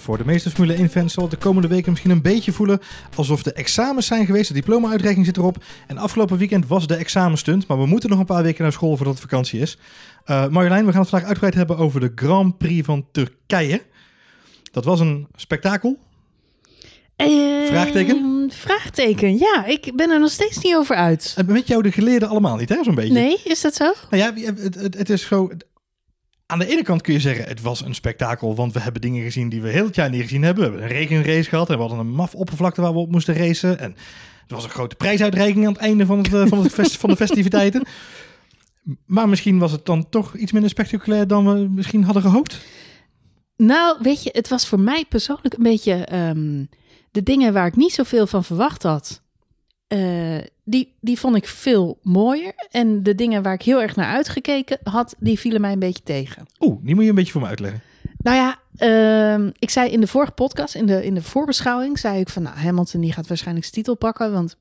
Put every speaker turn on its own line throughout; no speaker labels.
Voor de meeste Formule 1-fans zal het de komende weken misschien een beetje voelen alsof de examens zijn geweest. De diploma-uitreiking zit erop. En afgelopen weekend was de examenstunt. Maar we moeten nog een paar weken naar school voordat het vakantie is. Uh, Marjolein, we gaan het vandaag uitgebreid hebben over de Grand Prix van Turkije. Dat was een spektakel.
Uh,
vraagteken?
Vraagteken, ja. Ik ben er nog steeds niet over uit.
En met jou de geleerden allemaal niet, hè? Zo'n beetje.
Nee, is dat zo?
Nou ja, het, het, het is zo aan de ene kant kun je zeggen, het was een spektakel, want we hebben dingen gezien die we heel het jaar niet gezien hebben. We hebben een regenrace gehad en we hadden een maf oppervlakte waar we op moesten racen. En er was een grote prijsuitreiking aan het einde van, het, eh, van, het fest, van de festiviteiten. Maar misschien was het dan toch iets minder spectaculair dan we misschien hadden gehoopt.
Nou, weet je, het was voor mij persoonlijk een beetje ehm, de dingen waar ik niet zoveel van verwacht had. Uh, die, die vond ik veel mooier. En de dingen waar ik heel erg naar uitgekeken had, die vielen mij een beetje tegen.
Oeh, die moet je een beetje voor me uitleggen.
Nou ja, uh, ik zei in de vorige podcast, in de, in de voorbeschouwing, zei ik van nou, Hamilton die gaat waarschijnlijk zijn titel pakken. Want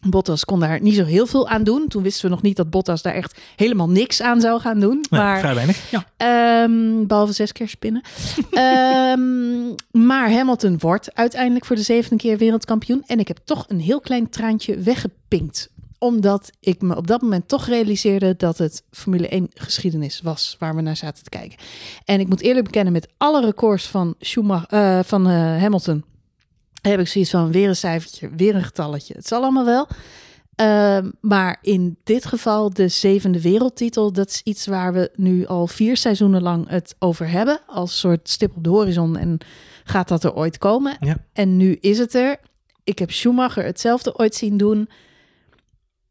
Bottas kon daar niet zo heel veel aan doen. Toen wisten we nog niet dat Bottas daar echt helemaal niks aan zou gaan doen.
Nee, maar, vrij weinig, ja.
Um, behalve zes keer spinnen. um, maar Hamilton wordt uiteindelijk voor de zevende keer wereldkampioen. En ik heb toch een heel klein traantje weggepinkt. Omdat ik me op dat moment toch realiseerde dat het Formule 1 geschiedenis was waar we naar zaten te kijken. En ik moet eerlijk bekennen, met alle records van, Schumacher, uh, van uh, Hamilton heb ik zoiets van weer een cijfertje, weer een getalletje. Het zal allemaal wel. Uh, maar in dit geval de zevende wereldtitel, dat is iets waar we nu al vier seizoenen lang het over hebben. Als soort stip op de horizon en gaat dat er ooit komen?
Ja.
En nu is het er. Ik heb Schumacher hetzelfde ooit zien doen.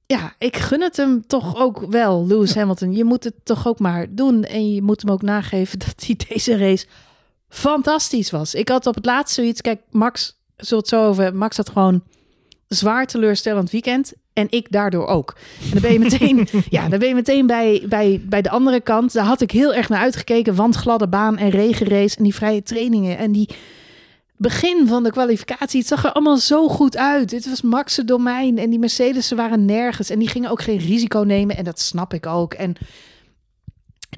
Ja, ik gun het hem toch ook wel, Lewis ja. Hamilton. Je moet het toch ook maar doen. En je moet hem ook nageven dat hij deze race fantastisch was. Ik had op het laatste zoiets, kijk, Max zult het zo over. Max had gewoon zwaar teleurstellend weekend. En ik daardoor ook. En dan ben je meteen, ja, dan ben je meteen bij, bij, bij de andere kant. Daar had ik heel erg naar uitgekeken. Want gladde baan en regenrace en die vrije trainingen. En die begin van de kwalificatie. Het zag er allemaal zo goed uit. Dit was Max' domein. En die Mercedes waren nergens. En die gingen ook geen risico nemen. En dat snap ik ook. En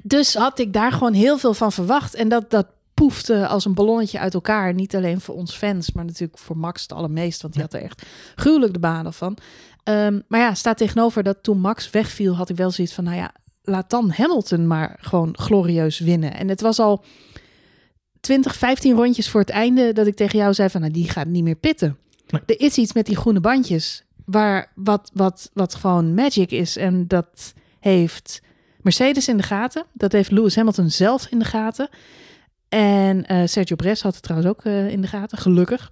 dus had ik daar gewoon heel veel van verwacht. En dat, dat poefde als een ballonnetje uit elkaar. Niet alleen voor ons fans, maar natuurlijk voor Max het allermeest. Want die had er echt gruwelijk de banen van. Um, maar ja, staat tegenover dat toen Max wegviel, had ik wel zoiets van, nou ja, laat dan Hamilton maar gewoon glorieus winnen. En het was al 20, 15 rondjes voor het einde dat ik tegen jou zei van, nou, die gaat niet meer pitten.
Nee.
Er is iets met die groene bandjes waar wat, wat, wat gewoon magic is. En dat heeft Mercedes in de gaten. Dat heeft Lewis Hamilton zelf in de gaten. En uh, Sergio Perez had het trouwens ook uh, in de gaten, gelukkig.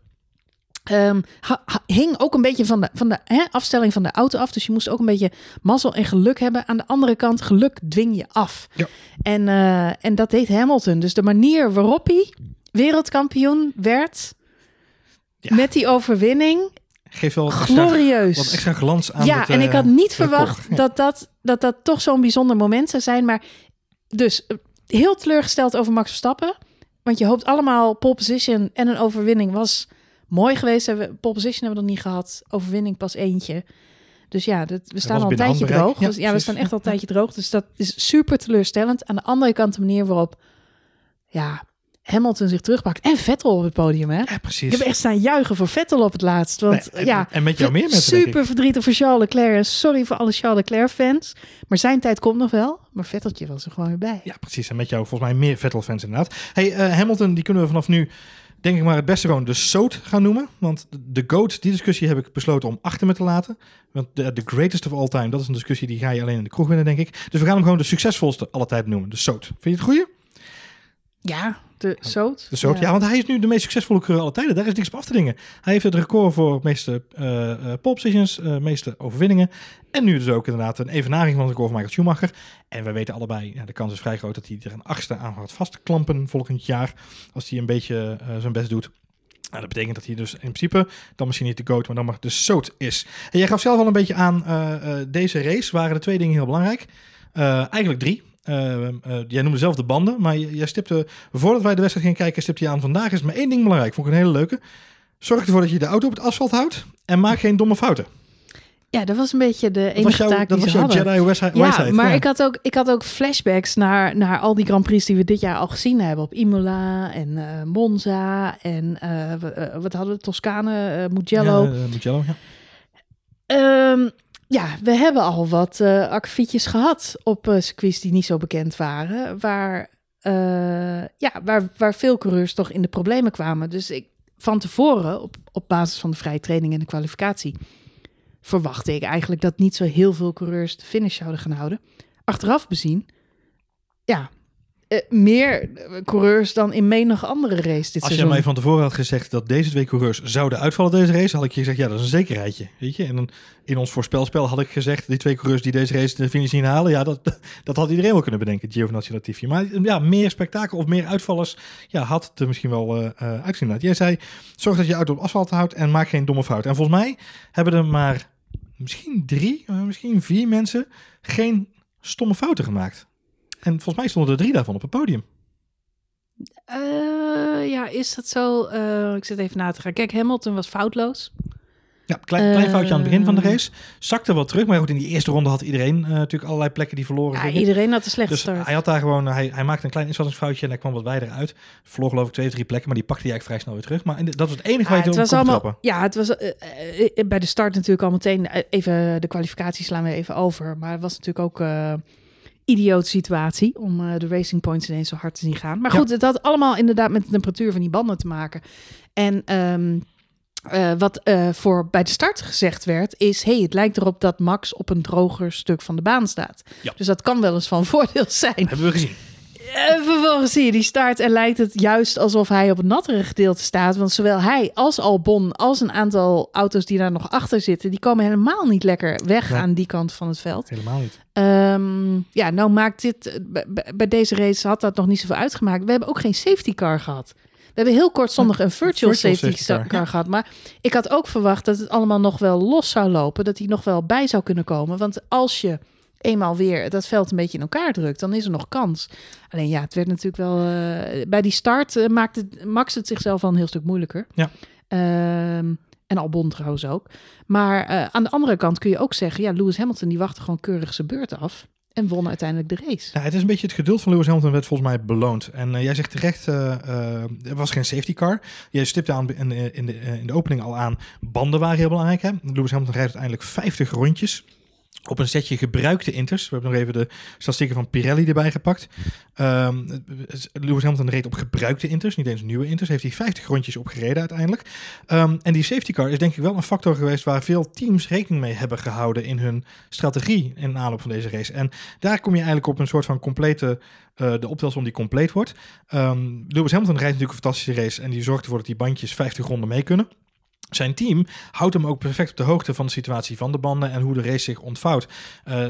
Um, ha, ha, hing ook een beetje van de, van de hè, afstelling van de auto af. Dus je moest ook een beetje mazzel en geluk hebben. Aan de andere kant, geluk dwing je af.
Ja.
En, uh, en dat deed Hamilton. Dus de manier waarop hij wereldkampioen werd... Ja. met die overwinning...
Geeft wel
glorieus.
Extra, wat extra glans aan
Ja,
het,
en ik had niet verwacht.
Ja.
dat, dat, dat dat toch zo'n bijzonder moment zou zijn. Maar dus heel teleurgesteld over Max Verstappen... Want je hoopt allemaal pole position en een overwinning was mooi geweest. Hebben we, pole position hebben we nog niet gehad. Overwinning pas eentje. Dus ja, dat, we staan al een tijdje droog.
Ja,
dus, ja, we staan echt al een tijdje droog. Dus dat is super teleurstellend. Aan de andere kant de manier waarop ja, Hamilton zich terugpakt. En Vettel op het podium, hè?
Ja, precies.
Ik heb echt staan juichen voor Vettel op het laatst. Want
Nee,
ja,
en met jou meer mensen,
super verdrietig voor Charles Leclerc. Sorry voor alle Charles Leclerc fans. Maar zijn tijd komt nog wel. Maar Vetteltje was er gewoon weer bij.
Ja, precies. En met jou volgens mij meer Vettel-fans inderdaad. Hey, eh, Hamilton, die kunnen we vanaf nu, denk ik maar, het beste gewoon de SOAT gaan noemen. Want de GOAT, die discussie heb ik besloten om achter me te laten. Want de, de greatest of all time, dat is een discussie die ga je alleen in de kroeg winnen, denk ik. Dus we gaan hem gewoon de succesvolste alle tijd noemen, de SOAT. Vind je het goeie?
Ja, de Soot.
De SOAT, ja. want hij is nu de meest succesvolle coureur alle tijden. Daar is niks op af te dingen. Hij heeft het record voor meeste eh eh, pole positions, eh, meeste overwinningen. En nu dus ook inderdaad een evenaring van het record van Michael Schumacher. En we weten allebei, ja, de kans is vrij groot dat hij er een achtste aan gaat vastklampen volgend jaar. Als hij een beetje eh, zijn best doet. Nou, dat betekent dat hij dus in principe dan misschien niet de GOAT, maar dan maar de SOAT is. En jij gaf zelf al een beetje aan, eh, eh, deze race waren de twee dingen heel belangrijk. Eh, eigenlijk drie. Eh, eh, jij noemde zelf de banden, maar jij stipte, voordat wij de wedstrijd gingen kijken, stipte je aan, vandaag is maar één ding belangrijk. Vond ik een hele leuke. Zorg ervoor dat je de auto op het asfalt houdt en maak geen domme fouten.
Ja, dat was een beetje de
Dat
enige
jouw,
taak
dat
die
was
ze
jouw
hadden.
Jedi Wijsheid.
Ja, maar
ja.
Ik, had ook, ik had ook flashbacks naar, naar al die Grand Prix die we dit jaar al gezien hebben. Op Imola en eh, Monza en wat hadden we? Toscane, Mugello.
Ja, Mugello, ja.
Ehm, ja, we hebben al wat eh akkefietjes gehad op eh, circuits die niet zo bekend waren. Waar, eh, ja, waar, waar veel coureurs toch in de problemen kwamen. Dus ik, van tevoren, op, op basis van de vrije training en de kwalificatie, verwachtte ik eigenlijk dat niet zo heel veel coureurs de finish zouden gaan houden. Achteraf bezien, ja, eh, meer coureurs dan in menig andere race dit
Als je
seizoen.
mij van tevoren had gezegd dat deze twee coureurs zouden uitvallen deze race, had ik je gezegd, ja, dat is een zekerheidje. Weet je? En dan in ons voorspelspel had ik gezegd, die twee coureurs die deze race de finish niet halen, ja, dat, dat had iedereen wel kunnen bedenken, Giovinazzi Latifi. Maar ja, meer spektakel of meer uitvallers, ja, had het er misschien wel eh, uitgezien. laten. Jij zei, zorg dat je auto op asfalt houdt en maak geen domme fout. En volgens mij hebben er maar misschien drie, misschien vier mensen geen stomme fouten gemaakt. En volgens mij stonden er drie daarvan op het podium.
Eh, ja, is dat zo? Eh, ik zit even na te gaan. Kijk, Hamilton was foutloos.
Ja, klein, klein foutje aan het begin van de
Eh.
race. Zakte wat terug, maar goed, in die eerste ronde had iedereen eh, natuurlijk allerlei plekken die verloren
Ja,
gingen.
iedereen had een slechte
Dus
start.
hij had daar gewoon, hij, hij maakte een klein inschattingsfoutje en hij kwam wat wijder uit. Verloor geloof ik twee of drie plekken, maar die pakte hij eigenlijk vrij snel weer terug. Maar de- dat was het enige waar je kon
allemaal,
trappen.
ja, het was eh, eh, eh, bij de start natuurlijk al meteen eh, even de kwalificatie slaan we even over. Maar het was natuurlijk ook idioot situatie om eh, de racing points ineens zo hard te zien gaan. Maar
Ja.
goed, het had allemaal inderdaad met de temperatuur van die banden te maken. En ehm, eh, wat eh, voor bij de start gezegd werd, is: hey, het lijkt erop dat Max op een droger stuk van de baan staat.
Ja.
Dus dat kan wel eens van voordeel zijn.
Hebben we gezien.
En vervolgens zie je die start en lijkt het juist alsof hij op het nattere gedeelte staat. Want zowel hij als Albon, als een aantal auto's die daar nog achter zitten, die komen helemaal niet lekker weg
Nee.
aan die kant van het veld.
Helemaal niet.
Ehm, ja, nou maakt dit, eh, bij- deze race had dat nog niet zoveel uitgemaakt. We hebben ook geen safety car gehad. We hebben heel kortstondig een virtual,
virtual
safety,
safety car,
car,
ja.
gehad. Maar ik had ook verwacht dat het allemaal nog wel los zou lopen. Dat hij nog wel bij zou kunnen komen. Want als je eenmaal weer dat veld een beetje in elkaar drukt, dan is er nog kans. Alleen ja, het werd natuurlijk wel... eh, bij die start eh, maakte Max het zichzelf wel een heel stuk moeilijker.
Ja.
Ehm, en Albon trouwens ook. Maar eh, aan de andere kant kun je ook zeggen... ja, Lewis Hamilton die wachtte gewoon keurig zijn beurt af... en won uiteindelijk de race.
Ja, het is een beetje het geduld van Lewis Hamilton werd volgens mij beloond. En jij zegt terecht, eh, er was geen safety car. Jij stipte aan in, de- in, de, in de opening al aan, banden waren heel belangrijk. Hè? Lewis Hamilton rijdt uiteindelijk 50 rondjes op een setje gebruikte inters. We hebben nog even de statistieken van Pirelli erbij gepakt. Ehm, Lewis Hamilton reed op gebruikte inters, niet eens nieuwe inters. Heeft hij 50 rondjes op gereden uiteindelijk. Ehm, en die safety car is denk ik wel een factor geweest waar veel teams rekening mee hebben gehouden in hun strategie in aanloop van deze race. En daar kom je eigenlijk op een soort van complete, eh, de optelsom die compleet wordt. Ehm Lewis Hamilton rijdt natuurlijk een fantastische race en die zorgt ervoor dat die bandjes 50 ronden mee kunnen. Zijn team houdt hem ook perfect op de hoogte van de situatie van de banden en hoe de race zich ontvouwt. Eh,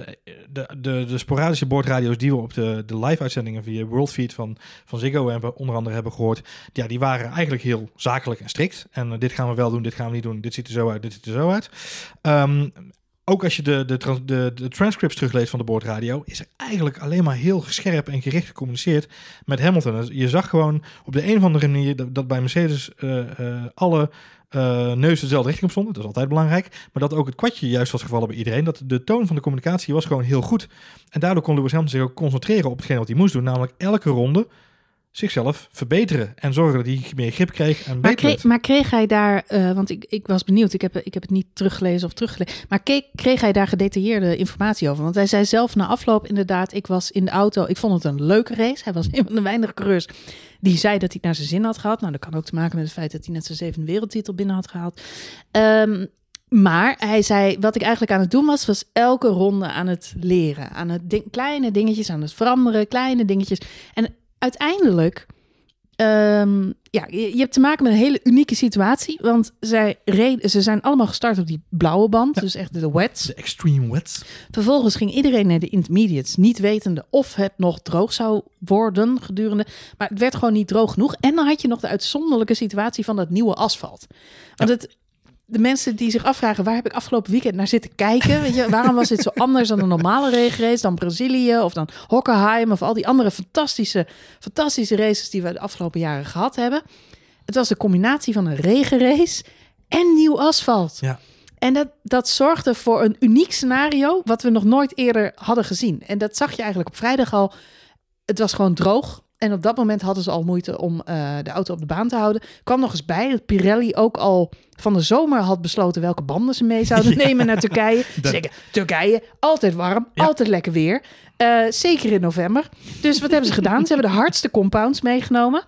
de, de, de sporadische boordradio's die we op de, de live-uitzendingen via Worldfeed van, van Ziggo hebben, onder andere hebben gehoord, ja, die waren eigenlijk heel zakelijk en strikt. En eh, dit gaan we wel doen, dit gaan we niet doen, dit ziet er zo uit, dit ziet er zo uit. Ehm, ook als je de, de, de, de transcripts terugleest van de boordradio, is er eigenlijk alleen maar heel scherp en gericht gecommuniceerd met Hamilton. Dus Je zag gewoon op de een of andere manier dat, bij Mercedes eh, alle eh neuzen dezelfde richting op stonden. Dat is altijd belangrijk. Maar dat ook het kwartje juist was gevallen bij iedereen. Dat de toon van de communicatie was gewoon heel goed. En daardoor kon Lewis Hamilton zich ook concentreren op hetgeen wat hij moest doen. Namelijk elke ronde zichzelf verbeteren. En zorgen dat hij meer grip kreeg en
Maar
beter
kreeg, maar kreeg hij daar, eh, want ik, ik was benieuwd, ik heb, ik heb het niet teruggelezen of teruggelezen, maar kreeg, kreeg hij daar gedetailleerde informatie over? Want hij zei zelf na afloop inderdaad, ik was in de auto, ik vond het een leuke race. Hij was een van de weinige coureurs die zei dat hij het naar zijn zin had gehad. Nou, dat kan ook te maken met het feit dat hij net zijn zevende wereldtitel binnen had gehaald. Ehm, maar hij zei, wat ik eigenlijk aan het doen was, was elke ronde aan het leren. Aan het ding- kleine dingetjes, aan het veranderen, kleine dingetjes. En uiteindelijk, ehm, ja, je, hebt te maken met een hele unieke situatie. Want zij reden, ze zijn allemaal gestart op die blauwe band, dus echt de wets.
De extreme wets.
Vervolgens ging iedereen naar de intermediates, niet wetende of het nog droog zou worden gedurende. Maar het werd gewoon niet droog genoeg. En dan had je nog de uitzonderlijke situatie van dat nieuwe asfalt. Want het, de mensen die zich afvragen, waar heb ik afgelopen weekend naar zitten kijken? Weet je, waarom was dit zo anders dan een normale regenrace, dan Brazilië of dan Hockenheim of al die andere fantastische, fantastische races die we de afgelopen jaren gehad hebben? Het was de combinatie van een regenrace en nieuw asfalt.
Ja.
En dat, dat zorgde voor een uniek scenario wat we nog nooit eerder hadden gezien. En dat zag je eigenlijk op vrijdag al. Het was gewoon droog. En op dat moment hadden ze al moeite om eh, de auto op de baan te houden. Kwam nog eens bij dat Pirelli ook al van de zomer had besloten welke banden ze mee zouden
Ja.
nemen naar Turkije.
Dat-
Zeker, Turkije, altijd warm,
Ja.
altijd lekker weer. Eh, zeker in november. Dus wat hebben ze gedaan? Ze hebben de hardste compounds meegenomen.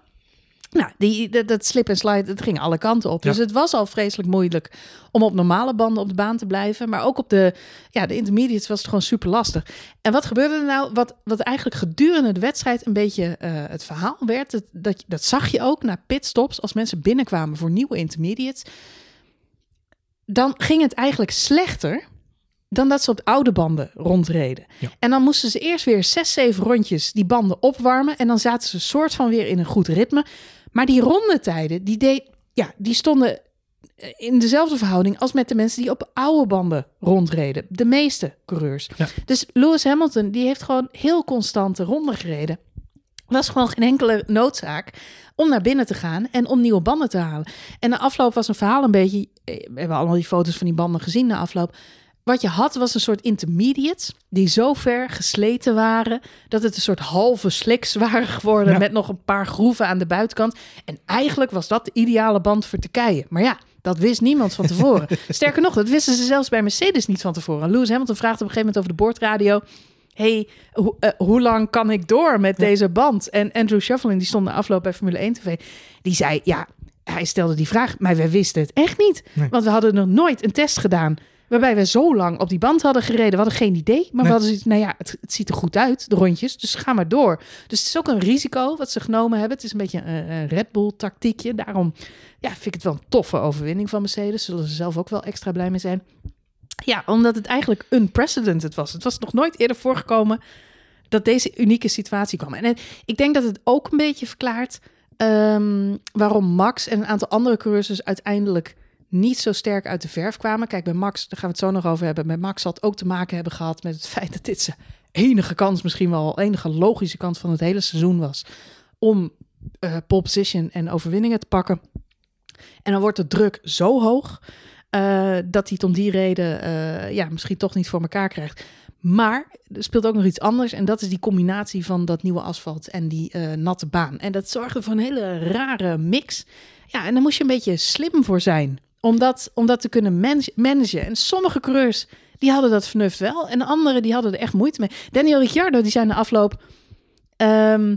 Nou, die, dat, dat slip en slide, dat ging alle kanten op.
Ja.
Dus het was al vreselijk moeilijk om op normale banden op de baan te blijven. Maar ook op de, ja, de intermediates was het gewoon super lastig. En wat gebeurde er nou? Wat, wat eigenlijk gedurende de wedstrijd een beetje eh, het verhaal werd. Dat, dat, dat zag je ook na pitstops. Als mensen binnenkwamen voor nieuwe intermediates. Dan ging het eigenlijk slechter dan dat ze op oude banden rondreden.
Ja.
En dan moesten ze eerst weer zes, zeven rondjes die banden opwarmen. En dan zaten ze soort van weer in een goed ritme. Maar die rondetijden, die, deed, ja, die stonden eh, in dezelfde verhouding als met de mensen die op oude banden rondreden. De meeste coureurs.
Ja.
Dus Lewis Hamilton, die heeft gewoon heel constante ronden gereden. Was gewoon geen enkele noodzaak om naar binnen te gaan en om nieuwe banden te halen. En de afloop was een verhaal een beetje. eh, We hebben allemaal die foto's van die banden gezien na afloop. Wat je had was een soort intermediates die zo ver gesleten waren dat het een soort halve slicks waren geworden
Ja.
met nog een paar groeven aan de buitenkant. En eigenlijk was dat de ideale band voor Turkije. Maar ja, dat wist niemand van tevoren. Sterker nog, dat wisten ze zelfs bij Mercedes niet van tevoren. Lewis Hamilton vraagt op een gegeven moment over de boordradio hey, ho- eh, hoe lang kan ik door met deze band? En Andrew Shufflin, die stond de afloop bij Formule 1 TV, die zei, ja, hij stelde die vraag, maar wij wisten het echt niet.
Nee.
Want we hadden nog nooit een test gedaan waarbij we zo lang op die band hadden gereden. We hadden geen idee, maar
Nee.
we hadden nou ja, het, het ziet er goed uit, de rondjes, dus ga maar door. Dus het is ook een risico wat ze genomen hebben. Het is een beetje een, een Red Bull tactiekje. Daarom ja, vind ik het wel een toffe overwinning van Mercedes. Zullen ze zelf ook wel extra blij mee zijn. Ja, omdat het eigenlijk unprecedented was. Het was nog nooit eerder voorgekomen dat deze unieke situatie kwam. En het- ik denk dat het ook een beetje verklaart ehm, waarom Max en een aantal andere coureurs dus uiteindelijk niet zo sterk uit de verf kwamen. Kijk, bij Max, daar gaan we het zo nog over hebben. Met Max had ook te maken hebben gehad met het feit dat dit zijn enige kans, misschien wel enige logische kans van het hele seizoen was om eh pole position en overwinningen te pakken. En dan wordt de druk zo hoog eh, dat hij het om die reden eh, ja, misschien toch niet voor elkaar krijgt. Maar er speelt ook nog iets anders. En dat is die combinatie van dat nieuwe asfalt en die natte baan. En dat zorgde voor een hele rare mix. Ja, en daar moest je een beetje slim voor zijn. Om dat, om dat te kunnen man- managen. En sommige coureurs, die hadden dat vernuft wel. En anderen, die hadden er echt moeite mee. Daniel Ricciardo, die zei na afloop... ehm,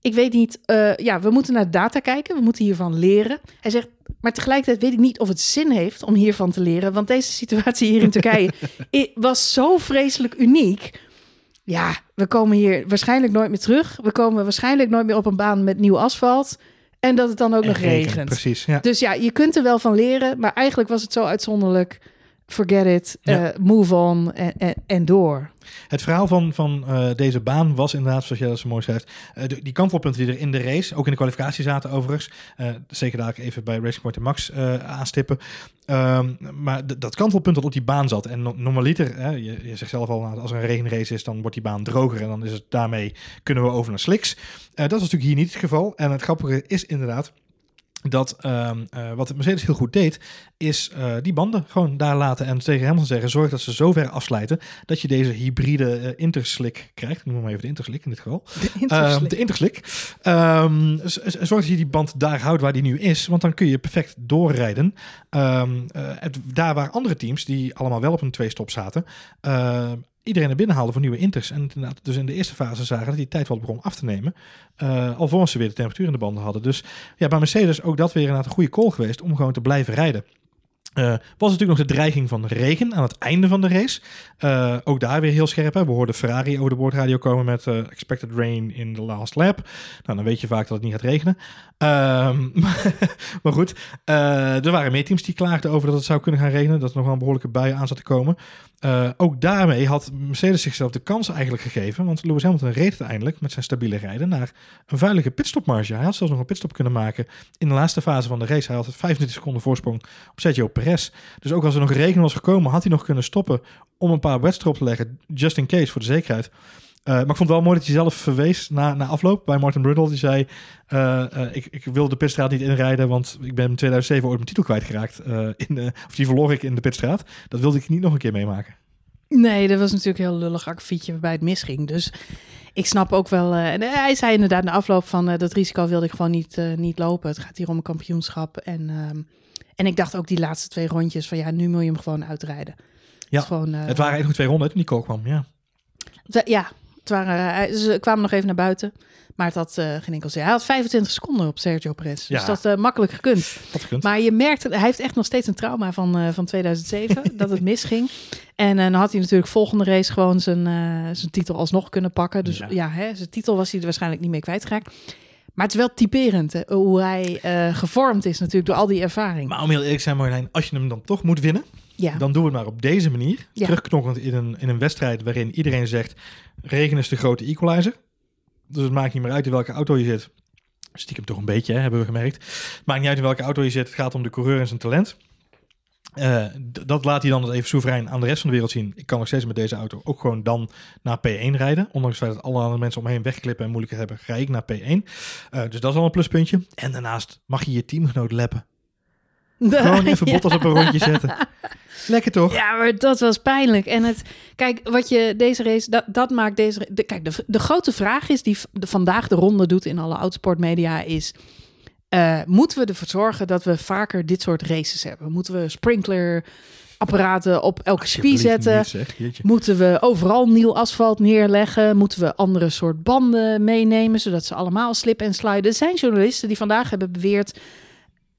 ik weet niet, eh, ja, we moeten naar data kijken. We moeten hiervan leren. Hij zegt, maar tegelijkertijd weet ik niet of het zin heeft om hiervan te leren. Want deze situatie hier in Turkije was zo vreselijk uniek. Ja, we komen hier waarschijnlijk nooit meer terug. We komen waarschijnlijk nooit meer op een baan met nieuw asfalt. En dat het dan ook
En
nog
regen,
regent.
Precies, ja.
Dus ja, je kunt er wel van leren. Maar eigenlijk was het zo uitzonderlijk. Forget it,
Ja.
eh, move on en, door.
Het verhaal van, van eh, deze baan was inderdaad, zoals jij dat zo mooi schrijft, eh, die kantelpunten die er in de race, ook in de kwalificatie zaten overigens, zeker daar even bij Racing Point en Max aanstippen, Ehm, maar dat kantelpunt dat op die baan zat, en no- normaliter, hè, je, je zegt zelf al, nou, als er een regenrace is, dan wordt die baan droger en dan is het daarmee, kunnen we over naar slicks. Eh, dat was natuurlijk hier niet het geval. En het grappige is inderdaad, dat ehm, eh, wat Mercedes heel goed deed, is eh, die banden gewoon daar laten en tegen Hamilton zeggen, zorg dat ze zo ver afsluiten dat je deze hybride eh, interslick krijgt. Noem maar even de interslick in dit geval. Ehm, de interslick. Ehm, z- z- zorg dat je die band daar houdt waar die nu is, want dan kun je perfect doorrijden. Ehm, eh, het, daar waar andere teams, die allemaal wel op een twee-stop zaten, iedereen naar binnen haalden voor nieuwe inters. En inderdaad, dus in de eerste fase zagen dat die tijd wel begon af te nemen, eh, alvorens ze weer de temperatuur in de banden hadden. Dus ja, bij Mercedes ook dat weer inderdaad een goede call geweest om gewoon te blijven rijden. Eh, was natuurlijk nog de dreiging van regen aan het einde van de race. Eh, ook daar weer heel scherp. Hè? We hoorden Ferrari over de boordradio komen met eh, expected rain in the last lap. Nou, dan weet je vaak dat het niet gaat regenen. Ehm, maar goed, er waren meer teams die klaagden over dat het zou kunnen gaan regenen. Dat er nog wel een behoorlijke bui aan zat te komen. Ook daarmee had Mercedes zichzelf de kans eigenlijk gegeven. Want Lewis Hamilton reed uiteindelijk met zijn stabiele rijden naar een vuilige pitstopmarge. Hij had zelfs nog een pitstop kunnen maken in de laatste fase van de race. Hij had 25 seconden voorsprong op Sergio Perez. Dus ook als er nog regen was gekomen, had hij nog kunnen stoppen om een paar wets erop te leggen. Just in case, voor de zekerheid. maar ik vond het wel mooi dat hij zelf verwees na, na afloop bij Martin Brundle. Die zei, uh, ik, ik wil de pitstraat niet inrijden, want ik ben in 2007 ooit mijn titel kwijtgeraakt. in, of die verloor ik in de pitstraat. Dat wilde ik niet nog een keer meemaken.
Nee, dat was natuurlijk een heel lullig akkefietje waarbij het misging. Dus ik snap ook wel. En hij zei inderdaad na afloop van dat risico wilde ik gewoon niet, niet lopen. Het gaat hier om een kampioenschap. En, ehm, en ik dacht ook die laatste twee rondjes van ja, nu moet je hem gewoon uitrijden.
Ja, het, gewoon, het waren eigenlijk twee ronden toen die kook kwam. Ja,
ja het waren, ze kwamen nog even naar buiten. Maar het had uh, geen enkel zin. Hij had 25 seconden op Sergio Perez. Dus dat uh, makkelijk gekund.
gekund.
Maar je merkt, hij heeft echt nog steeds een trauma van, uh, van 2007. dat het misging. En dan had hij natuurlijk volgende race gewoon zijn, zijn titel alsnog kunnen pakken. Dus ja, ja hè, zijn titel was hij er waarschijnlijk niet meer kwijtgeraakt. Maar het is wel typerend hè, hoe hij gevormd is natuurlijk door al die ervaring.
Maar om heel eerlijk te zijn Marjolein, als je hem dan toch moet winnen...
Ja.
Dan doen we het maar op deze manier. Ja. Terugknokkend in een, in een wedstrijd waarin iedereen zegt... regen is de grote equalizer. Dus het maakt niet meer uit in welke auto je zit. Stiekem toch een beetje, hè, hebben we gemerkt. Het maakt niet uit in welke auto je zit. Het gaat om de coureur en zijn talent. Uh, dat laat hij dan even soeverein aan de rest van de wereld zien. Ik kan nog steeds met deze auto ook gewoon dan naar P1 rijden. Ondanks het feit dat alle andere mensen omheen wegklippen en moeilijker hebben, ga ik naar P1. Uh, dus dat is al een pluspuntje. En daarnaast mag je je teamgenoot leppen. Gewoon even ja. Bottas op een rondje zetten. Lekker toch?
Ja, maar dat was pijnlijk. En het, kijk, wat je deze race, dat, dat maakt deze. De, kijk, de, de grote vraag is die de, vandaag de ronde doet in alle autosportmedia is. Uh, moeten we ervoor zorgen dat we vaker dit soort races hebben? Moeten we sprinkler apparaten op elke spie zetten?
Niet,
Moeten we overal nieuw asfalt neerleggen? Moeten we andere soort banden meenemen, zodat ze allemaal slip en sliden? Er zijn journalisten die vandaag hebben beweerd...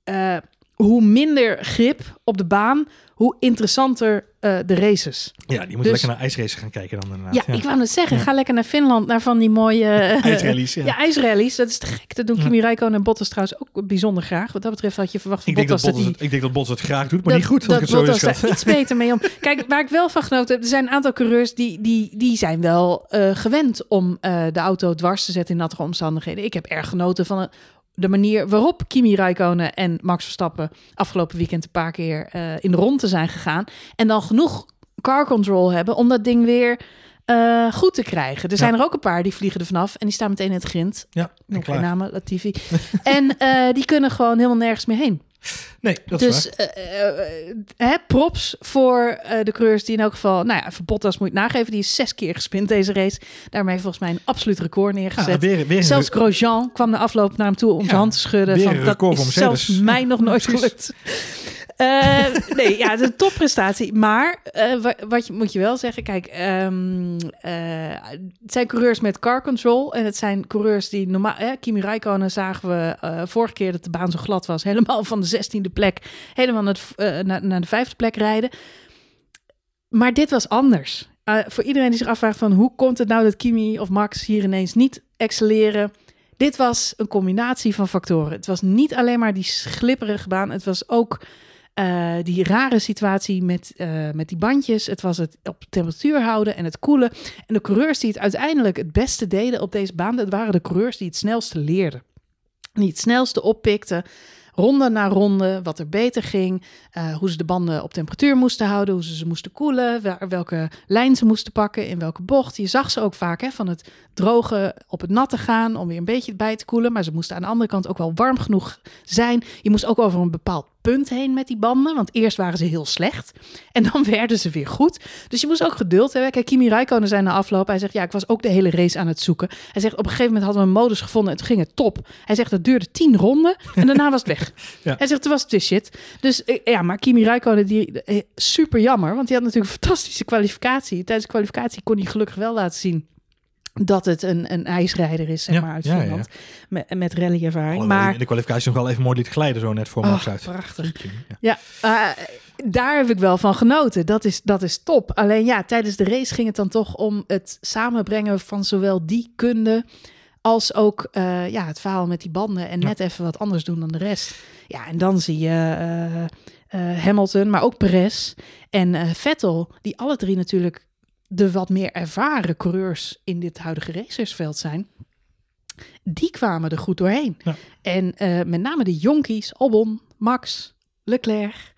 Uh, hoe minder grip op de baan, hoe interessanter uh, de races.
Ja, die moeten dus, lekker naar ijsraces gaan kijken dan inderdaad.
Ja, ja. ik wou het zeggen. Ja. Ga lekker naar Finland, naar van die mooie... Uh,
ijsrallies, ja.
ja. ijsrallies. Dat is te gek. Dat doen Kimi Räikkönen en Bottas trouwens ook bijzonder graag. Wat dat betreft had je verwacht van
ik
Bottas
denk dat, Bottas
dat
hij... Ik denk dat Bottas het graag doet, maar dat, niet goed.
Dat,
dat
Bottas
het
daar iets beter mee om. Kijk, waar ik wel van genoten heb, er zijn een aantal coureurs die, die, die zijn wel uh, gewend om de auto dwars te zetten in nattere omstandigheden. Ik heb erg genoten van een de manier waarop Kimi Räikkönen en Max Verstappen afgelopen weekend een paar keer uh, in de rond te zijn gegaan. En dan genoeg car control hebben om dat ding weer uh, goed te krijgen. Er zijn er ook een paar die vliegen er vanaf en die staan meteen in het grind.
Ja,
Nog geen namen, Latifi. en uh, die kunnen gewoon helemaal nergens meer heen.
Nee, dat
dus,
is waar.
Uh, uh, props voor uh, de coureurs die in elk geval... Nou ja, voor Bottas moet je nageven. Die is zes keer gespind deze race. Daarmee volgens mij een absoluut record neergezet.
Ja, weer, weer
zelfs Grosjean kwam de afloop naar hem toe om ja, zijn hand te schudden. Van, dat is zelfs mij nog nooit gelukt. Uh, nee, ja, het een topprestatie. Maar uh, wat moet je wel zeggen, kijk, um, uh, het zijn coureurs met car control. En het zijn coureurs die normaal... Eh, Kimi Räikkönen zagen we vorige keer dat de baan zo glad was. Helemaal van de zestiende plek, helemaal naar, naar de vijfde plek rijden. Maar dit was anders. voor iedereen die zich afvraagt van hoe komt het nou dat Kimi of Max hier ineens niet excelleren... Dit was een combinatie van factoren. Het was niet alleen maar die glipperige baan. Het was ook uh, die rare situatie met, uh, met die bandjes. Het was het op temperatuur houden en het koelen. En de coureurs die het uiteindelijk het beste deden op deze baan, dat waren de coureurs die het snelste leerden. Die het snelste oppikten ronde na ronde, wat er beter ging, uh, hoe ze de banden op temperatuur moesten houden, hoe ze ze moesten koelen, welke lijn ze moesten pakken, in welke bocht. Je zag ze ook vaak hè, van het droge op het natte gaan om weer een beetje bij te koelen, maar ze moesten aan de andere kant ook wel warm genoeg zijn. Je moest ook over een bepaald punt heen met die banden, want eerst waren ze heel slecht en dan werden ze weer goed. Dus je moest ook geduld hebben. Kijk, Kimi Räikkönen zei na afloop, hij zegt, ja, ik was ook de hele race aan het zoeken. Hij zegt, op een gegeven moment hadden we een modus gevonden en toen ging het top. Hij zegt, dat duurde tien ronden en daarna was het weg. Ja. Hij zegt, het was het shit. Dus ja, maar Kimi Räikkönen, die, super jammer, want die had natuurlijk een fantastische kwalificatie. Tijdens de kwalificatie kon hij gelukkig wel laten zien dat het een, een ijsrijder is, zeg
ja,
maar, uit
ja,
Finland. Met, met rallyervaring. Maar
in de kwalificatie nog wel even mooi liet glijden zo net voor Max
oh,
uit.
prachtig. Ja, ja uh, daar heb ik wel van genoten. Dat is, dat is top. Alleen ja, tijdens de race ging het dan toch om het samenbrengen van zowel die kunde als ook uh, ja, het verhaal met die banden en net even wat anders doen dan de rest. Ja, en dan zie je uh, Hamilton, maar ook Perez en Vettel, die alle drie natuurlijk de wat meer ervaren coureurs in dit huidige racersveld zijn, die kwamen er goed doorheen.
Ja.
En uh, met name de jonkies, Albon, Max, Leclerc,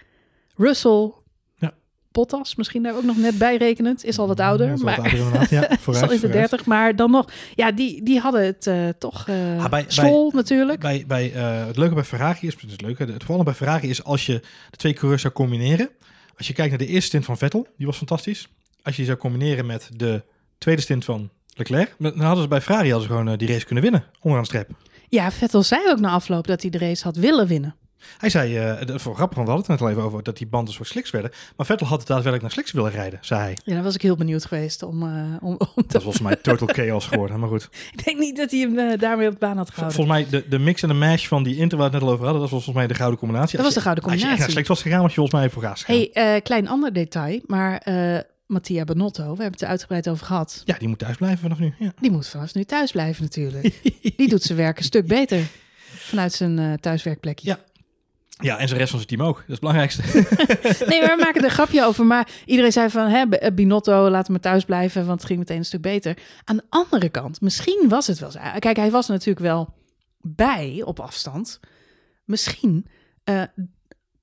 Russell,
ja.
Bottas misschien daar ook nog net bij rekenend. Is al wat ouder,
Ja, is
maar
wat ouder. Ja, vooruit,
al in de
vooruit.
30. Maar dan nog, ja, die, die hadden het eh, toch eh
Ah, bij-
Stroll natuurlijk.
Bij, bij, eh, het leuke bij Ferrari is, het is leuk, hè, het vooral bij Ferrari is als je de twee coureurs zou combineren. Als je kijkt naar de eerste stint van Vettel, die was fantastisch. Als je die zou combineren met de tweede stint van Leclerc, dan hadden ze bij Ferrari hadden ze gewoon eh, die race kunnen winnen, onderaan de streep.
Ja, Vettel zei ook na afloop dat hij de race had willen winnen.
Hij zei, is wel grappig, want we hadden het net al even over dat die banden soort sliks werden. Maar Vettel had het daadwerkelijk naar sliks willen rijden, zei hij.
Ja, daar was ik heel benieuwd geweest om, eh, om, om
Dat
te...
is volgens mij total chaos geworden, maar goed.
Ik denk niet dat hij hem daarmee op de baan had gehouden.
Volgens mij de, de mix en de mash van die Inter waar we het net al over hadden, dat was volgens mij de gouden combinatie.
Dat
Als
was de gouden
je- Als je echt naar
combinatie.
sliks was gegaan, was je volgens mij voor gaas gegaan.
hey, klein ander detail, maar Mattia Benotto, we hebben het er uitgebreid over gehad.
Ja, die moet thuis blijven vanaf nu. Ja.
Die moet vanaf nu thuis blijven natuurlijk. Die doet zijn werk een stuk beter vanuit zijn eh, thuiswerkplekje.
Ja. Ja, en zijn rest van zijn team ook. Dat is het belangrijkste.
Nee, maar we maken er een grapje over. Maar iedereen zei van, hè, eh, Binotto, laat hem maar thuis blijven, want het ging meteen een stuk beter. Aan de andere kant, misschien was het wel zo. Kijk, hij was natuurlijk wel bij op afstand. Misschien eh,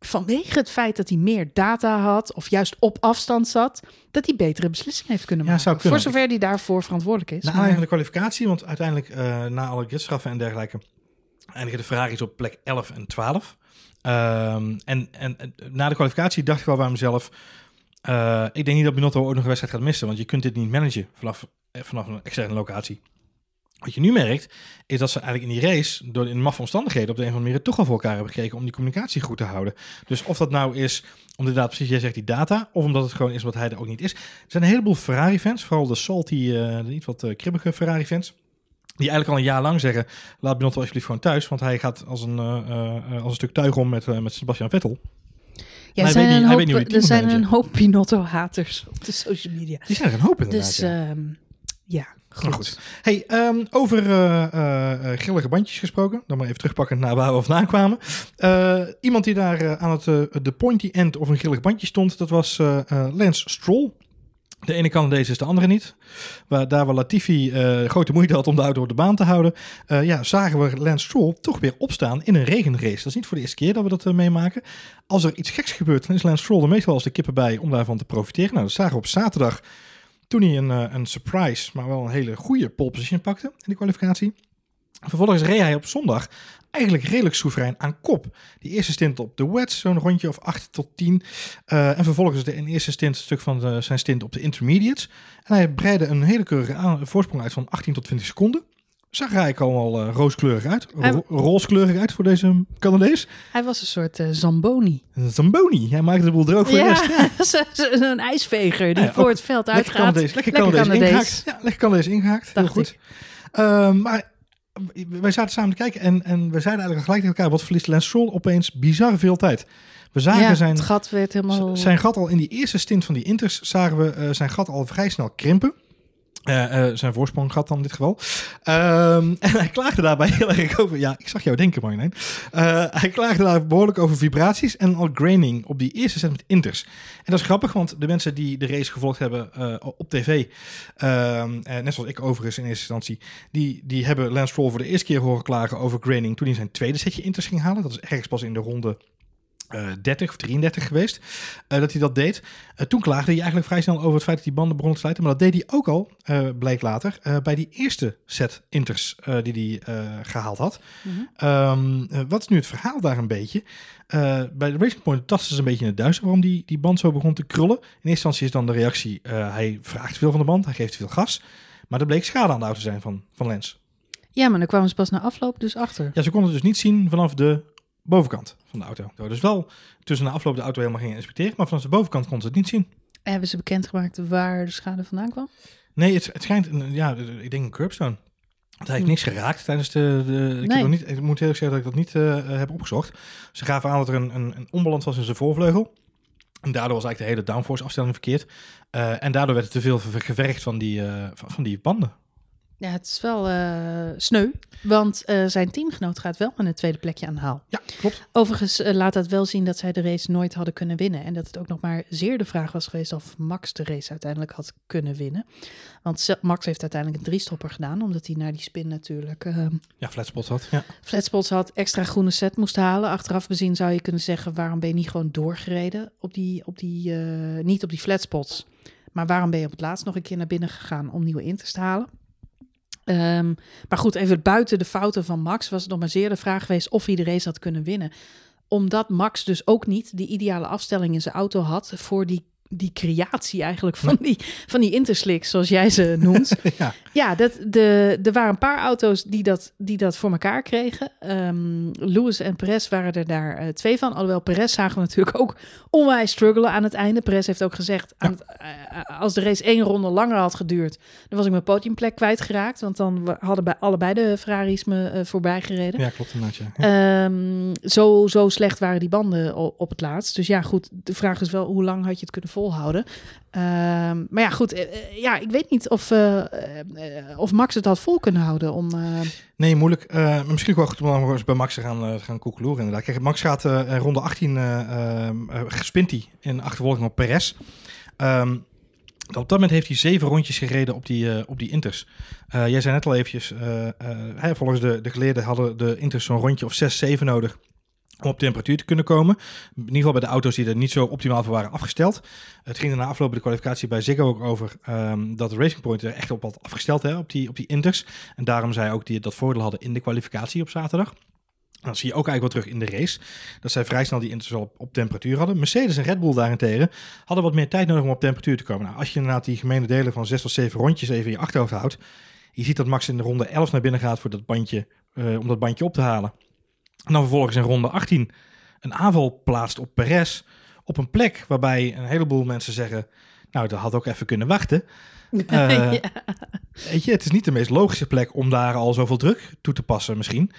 vanwege het feit dat hij meer data had, of juist op afstand zat, dat hij betere beslissingen heeft kunnen maken.
kunnen.
Voor zover hij daarvoor verantwoordelijk is.
Na
Maar-
de kwalificatie, want uiteindelijk eh, na alle gridstraffen en dergelijke, eindigen de Ferraris op plek 11 en 12. Ehm, en, en, en na de kwalificatie dacht ik wel bij mezelf, eh, ik denk niet dat Binotto ook nog een wedstrijd gaat missen, want je kunt dit niet managen vanaf, eh, vanaf een externe locatie. Wat je nu merkt, is dat ze eigenlijk in die race, door in maffe omstandigheden, op de een of andere manier toch wel voor elkaar hebben gekregen om die communicatie goed te houden. Dus of dat nou is, om inderdaad precies, jij zegt die data, of omdat het gewoon is wat hij er ook niet is. Er zijn een heleboel Ferrari-fans, vooral de salty, eh, de niet wat eh, kribbige Ferrari-fans, die eigenlijk al een jaar lang zeggen, laat Binotto alsjeblieft gewoon thuis, want hij gaat als een, eh, als een stuk tuig om met, met Sebastian Vettel.
ja, er zijn,
niet-
een hoop, er zijn een hoop Binotto-haters op de social media.
Die zijn er een hoop inderdaad,
Dus
ja.
ehm, ja, goed.
Hey, ehm, over eh, eh, eh, grillige bandjes gesproken. Dan maar even terugpakken naar waar we vandaan kwamen. Iemand die daar aan het de pointy end of een grillig bandje stond, dat was Lance Stroll. De ene Canadees is de andere niet. Waar, daar waar Latifi grote moeite had om de auto op de baan te houden, ja, zagen we Lance Stroll toch weer opstaan in een regenrace. Dat is niet voor de eerste keer dat we dat meemaken. Als er iets geks gebeurt, dan is Lance Stroll er meestal als de kippen bij om daarvan te profiteren. Nou, dat zagen we op zaterdag toen hij een, eh, een surprise, maar wel een hele goede pole position pakte in de kwalificatie. Vervolgens reed hij op zondag eigenlijk redelijk soeverein aan kop. Die eerste stint op de wets, zo'n rondje of 8 tot 10. Eh, en vervolgens de eerste stint, stuk van de- zijn stint op de intermediates. En hij breidde een hele keurige voorsprong uit van 18 tot 20 seconden. Zag er eigenlijk allemaal eh, rooskleurig uit.
Hij-
Ro- rooskleurig uit voor deze Canadees.
Hij was een soort eh, Zamboni.
Een Zamboni. Hij maakte de boel droog voor de rest.
Ja, zo- zo'n ijsveger die
Ja,
voor het veld
Lekker
uitgaat.
Canadees. Lekker
Lekker
Canadees ingehaakt. Ja, lekker Canadees ingehaakt. Heel goed. Ehm, maar wij zaten samen te kijken en, en we zeiden eigenlijk gelijk tegen elkaar, wat verliest Lance Stroll opeens bizar veel tijd. We zagen
Ja,
zijn,
het gat werd helemaal...
zijn gat al in die eerste stint van die Inters, zagen we eh, zijn gat al vrij snel krimpen. Eh, eh, zijn voorspronggat dan in dit geval. Ehm, en hij klaagde daarbij heel erg over... Ja, ik zag jou denken, Marjolein. Eh, hij klaagde daar behoorlijk over vibraties en al graining op die eerste set met Inters. En dat is grappig, want de mensen die de race gevolgd hebben op tv... ehm, eh, net zoals ik overigens in eerste instantie... Die, die hebben Lance Stroll voor de eerste keer horen klagen over graining... toen hij zijn tweede setje Inters ging halen. Dat is ergens pas in de ronde... eh 30 of 33 geweest, eh, dat hij dat deed. Eh, toen klaagde hij eigenlijk vrij snel over het feit dat die banden begonnen te slijten. Maar dat deed hij ook al, eh, bleek later, eh, bij die eerste set inters eh, die hij eh, gehaald had.
Mhm.
Ehm, eh, wat is nu het verhaal daar een beetje? Eh, bij de Racing Point tasten ze een beetje in het duister waarom die, die band zo begon te krullen. In eerste instantie is dan de reactie, eh, hij vraagt veel van de band, hij geeft veel gas. Maar er bleek schade aan de auto te zijn van, van Lens.
Ja, maar dan kwamen ze pas na afloop dus achter.
Ja, ze konden het dus niet zien vanaf de bovenkant van de auto. Dus wel tussen de afloop de auto helemaal gingen inspecteren, maar vanaf de bovenkant konden ze het niet zien.
Hebben ze bekendgemaakt waar de schade vandaan kwam?
Nee, het, het schijnt, een, ja, ik denk een curbstone. Hij heeft
Hm.
niks geraakt tijdens de... de ik,
Nee.
heb niet, ik moet eerlijk zeggen dat ik dat niet eh, heb opgezocht. Ze gaven aan dat er een, een, een onbalans was in zijn voorvleugel. En daardoor was eigenlijk de hele downforce afstelling verkeerd. Eh, en daardoor werd het te veel ver- gevergd van die, van, van die banden.
Ja, het is wel eh, sneu, want eh, zijn teamgenoot gaat wel met een tweede plekje aan de haal.
Ja, klopt.
Overigens eh, laat dat wel zien dat zij de race nooit hadden kunnen winnen. En dat het ook nog maar zeer de vraag was geweest of Max de race uiteindelijk had kunnen winnen. Want Max heeft uiteindelijk een driestopper gedaan, omdat hij naar die spin natuurlijk
Ja, flatspot had. Ja.
flatspots had, extra groene set moest halen. Achteraf bezien zou je kunnen zeggen, waarom ben je niet gewoon doorgereden op die, op die niet op die flatspots. Maar waarom ben je op het laatst nog een keer naar binnen gegaan om nieuwe inters te halen? Ehm, maar goed, even buiten de fouten van Max was het nog maar zeer de vraag geweest of hij de race had kunnen winnen. Omdat Max dus ook niet die ideale afstelling in zijn auto had voor die, die creatie eigenlijk van die, van die interslicks, zoals jij ze noemt.
ja.
Ja, dat, de, er waren een paar auto's die dat, die dat voor elkaar kregen. Ehm Lewis en Perez waren er daar eh, twee van. Alhoewel Perez zagen we natuurlijk ook onwijs struggelen aan het einde. Perez heeft ook gezegd, aan het, eh, als de race één ronde langer had geduurd... dan was ik mijn podiumplek kwijtgeraakt. Want dan hadden bij allebei de Ferraris me eh, voorbij gereden.
ja, klopt inderdaad. Ja.
Ehm, zo, zo slecht waren die banden o- op het laatst. Dus ja, goed. De vraag is wel, hoe lang had je het kunnen volhouden? Ehm, maar ja, goed. eh, eh, ja, ik weet niet of, eh, of Max het had vol kunnen houden om...
Nee, moeilijk. Misschien wel goed om dan eens bij Max te gaan, gaan koekeloeren inderdaad. Kijk, Max gaat ronde 18 eh ehm, eh, spint hij in achtervolging op Perez. Ehm, op dat moment heeft hij zeven rondjes gereden op die, op die Inters. Jij zei net al eventjes, hè, volgens de, de geleerden hadden de Inters zo'n rondje of 6, 7 nodig om op temperatuur te kunnen komen. In ieder geval bij de auto's die er niet zo optimaal voor waren afgesteld. Het ging er na afloop de kwalificatie bij Ziggo ook over ehm, dat Racing Point er echt op had afgesteld hè, op, die, op die Inters. En daarom zij ook die dat voordeel hadden in de kwalificatie op zaterdag. Dat zie je ook eigenlijk wel terug in de race. Dat zij vrij snel die Inters op, op temperatuur hadden. Mercedes en Red Bull daarentegen hadden wat meer tijd nodig om op temperatuur te komen. Nou, als je inderdaad die gemene delen van zes tot zeven rondjes even in je achterhoofd houdt. Je ziet dat Max in de ronde 11 naar binnen gaat voor dat bandje, eh, om dat bandje op te halen. En dan vervolgens in ronde 18 een aanval plaatst op Perez. Op een plek waarbij een heleboel mensen zeggen... Nou, dat had ook even kunnen wachten. Eh,
ja.
Weet je, het is niet de meest logische plek om daar al zoveel druk toe te passen misschien.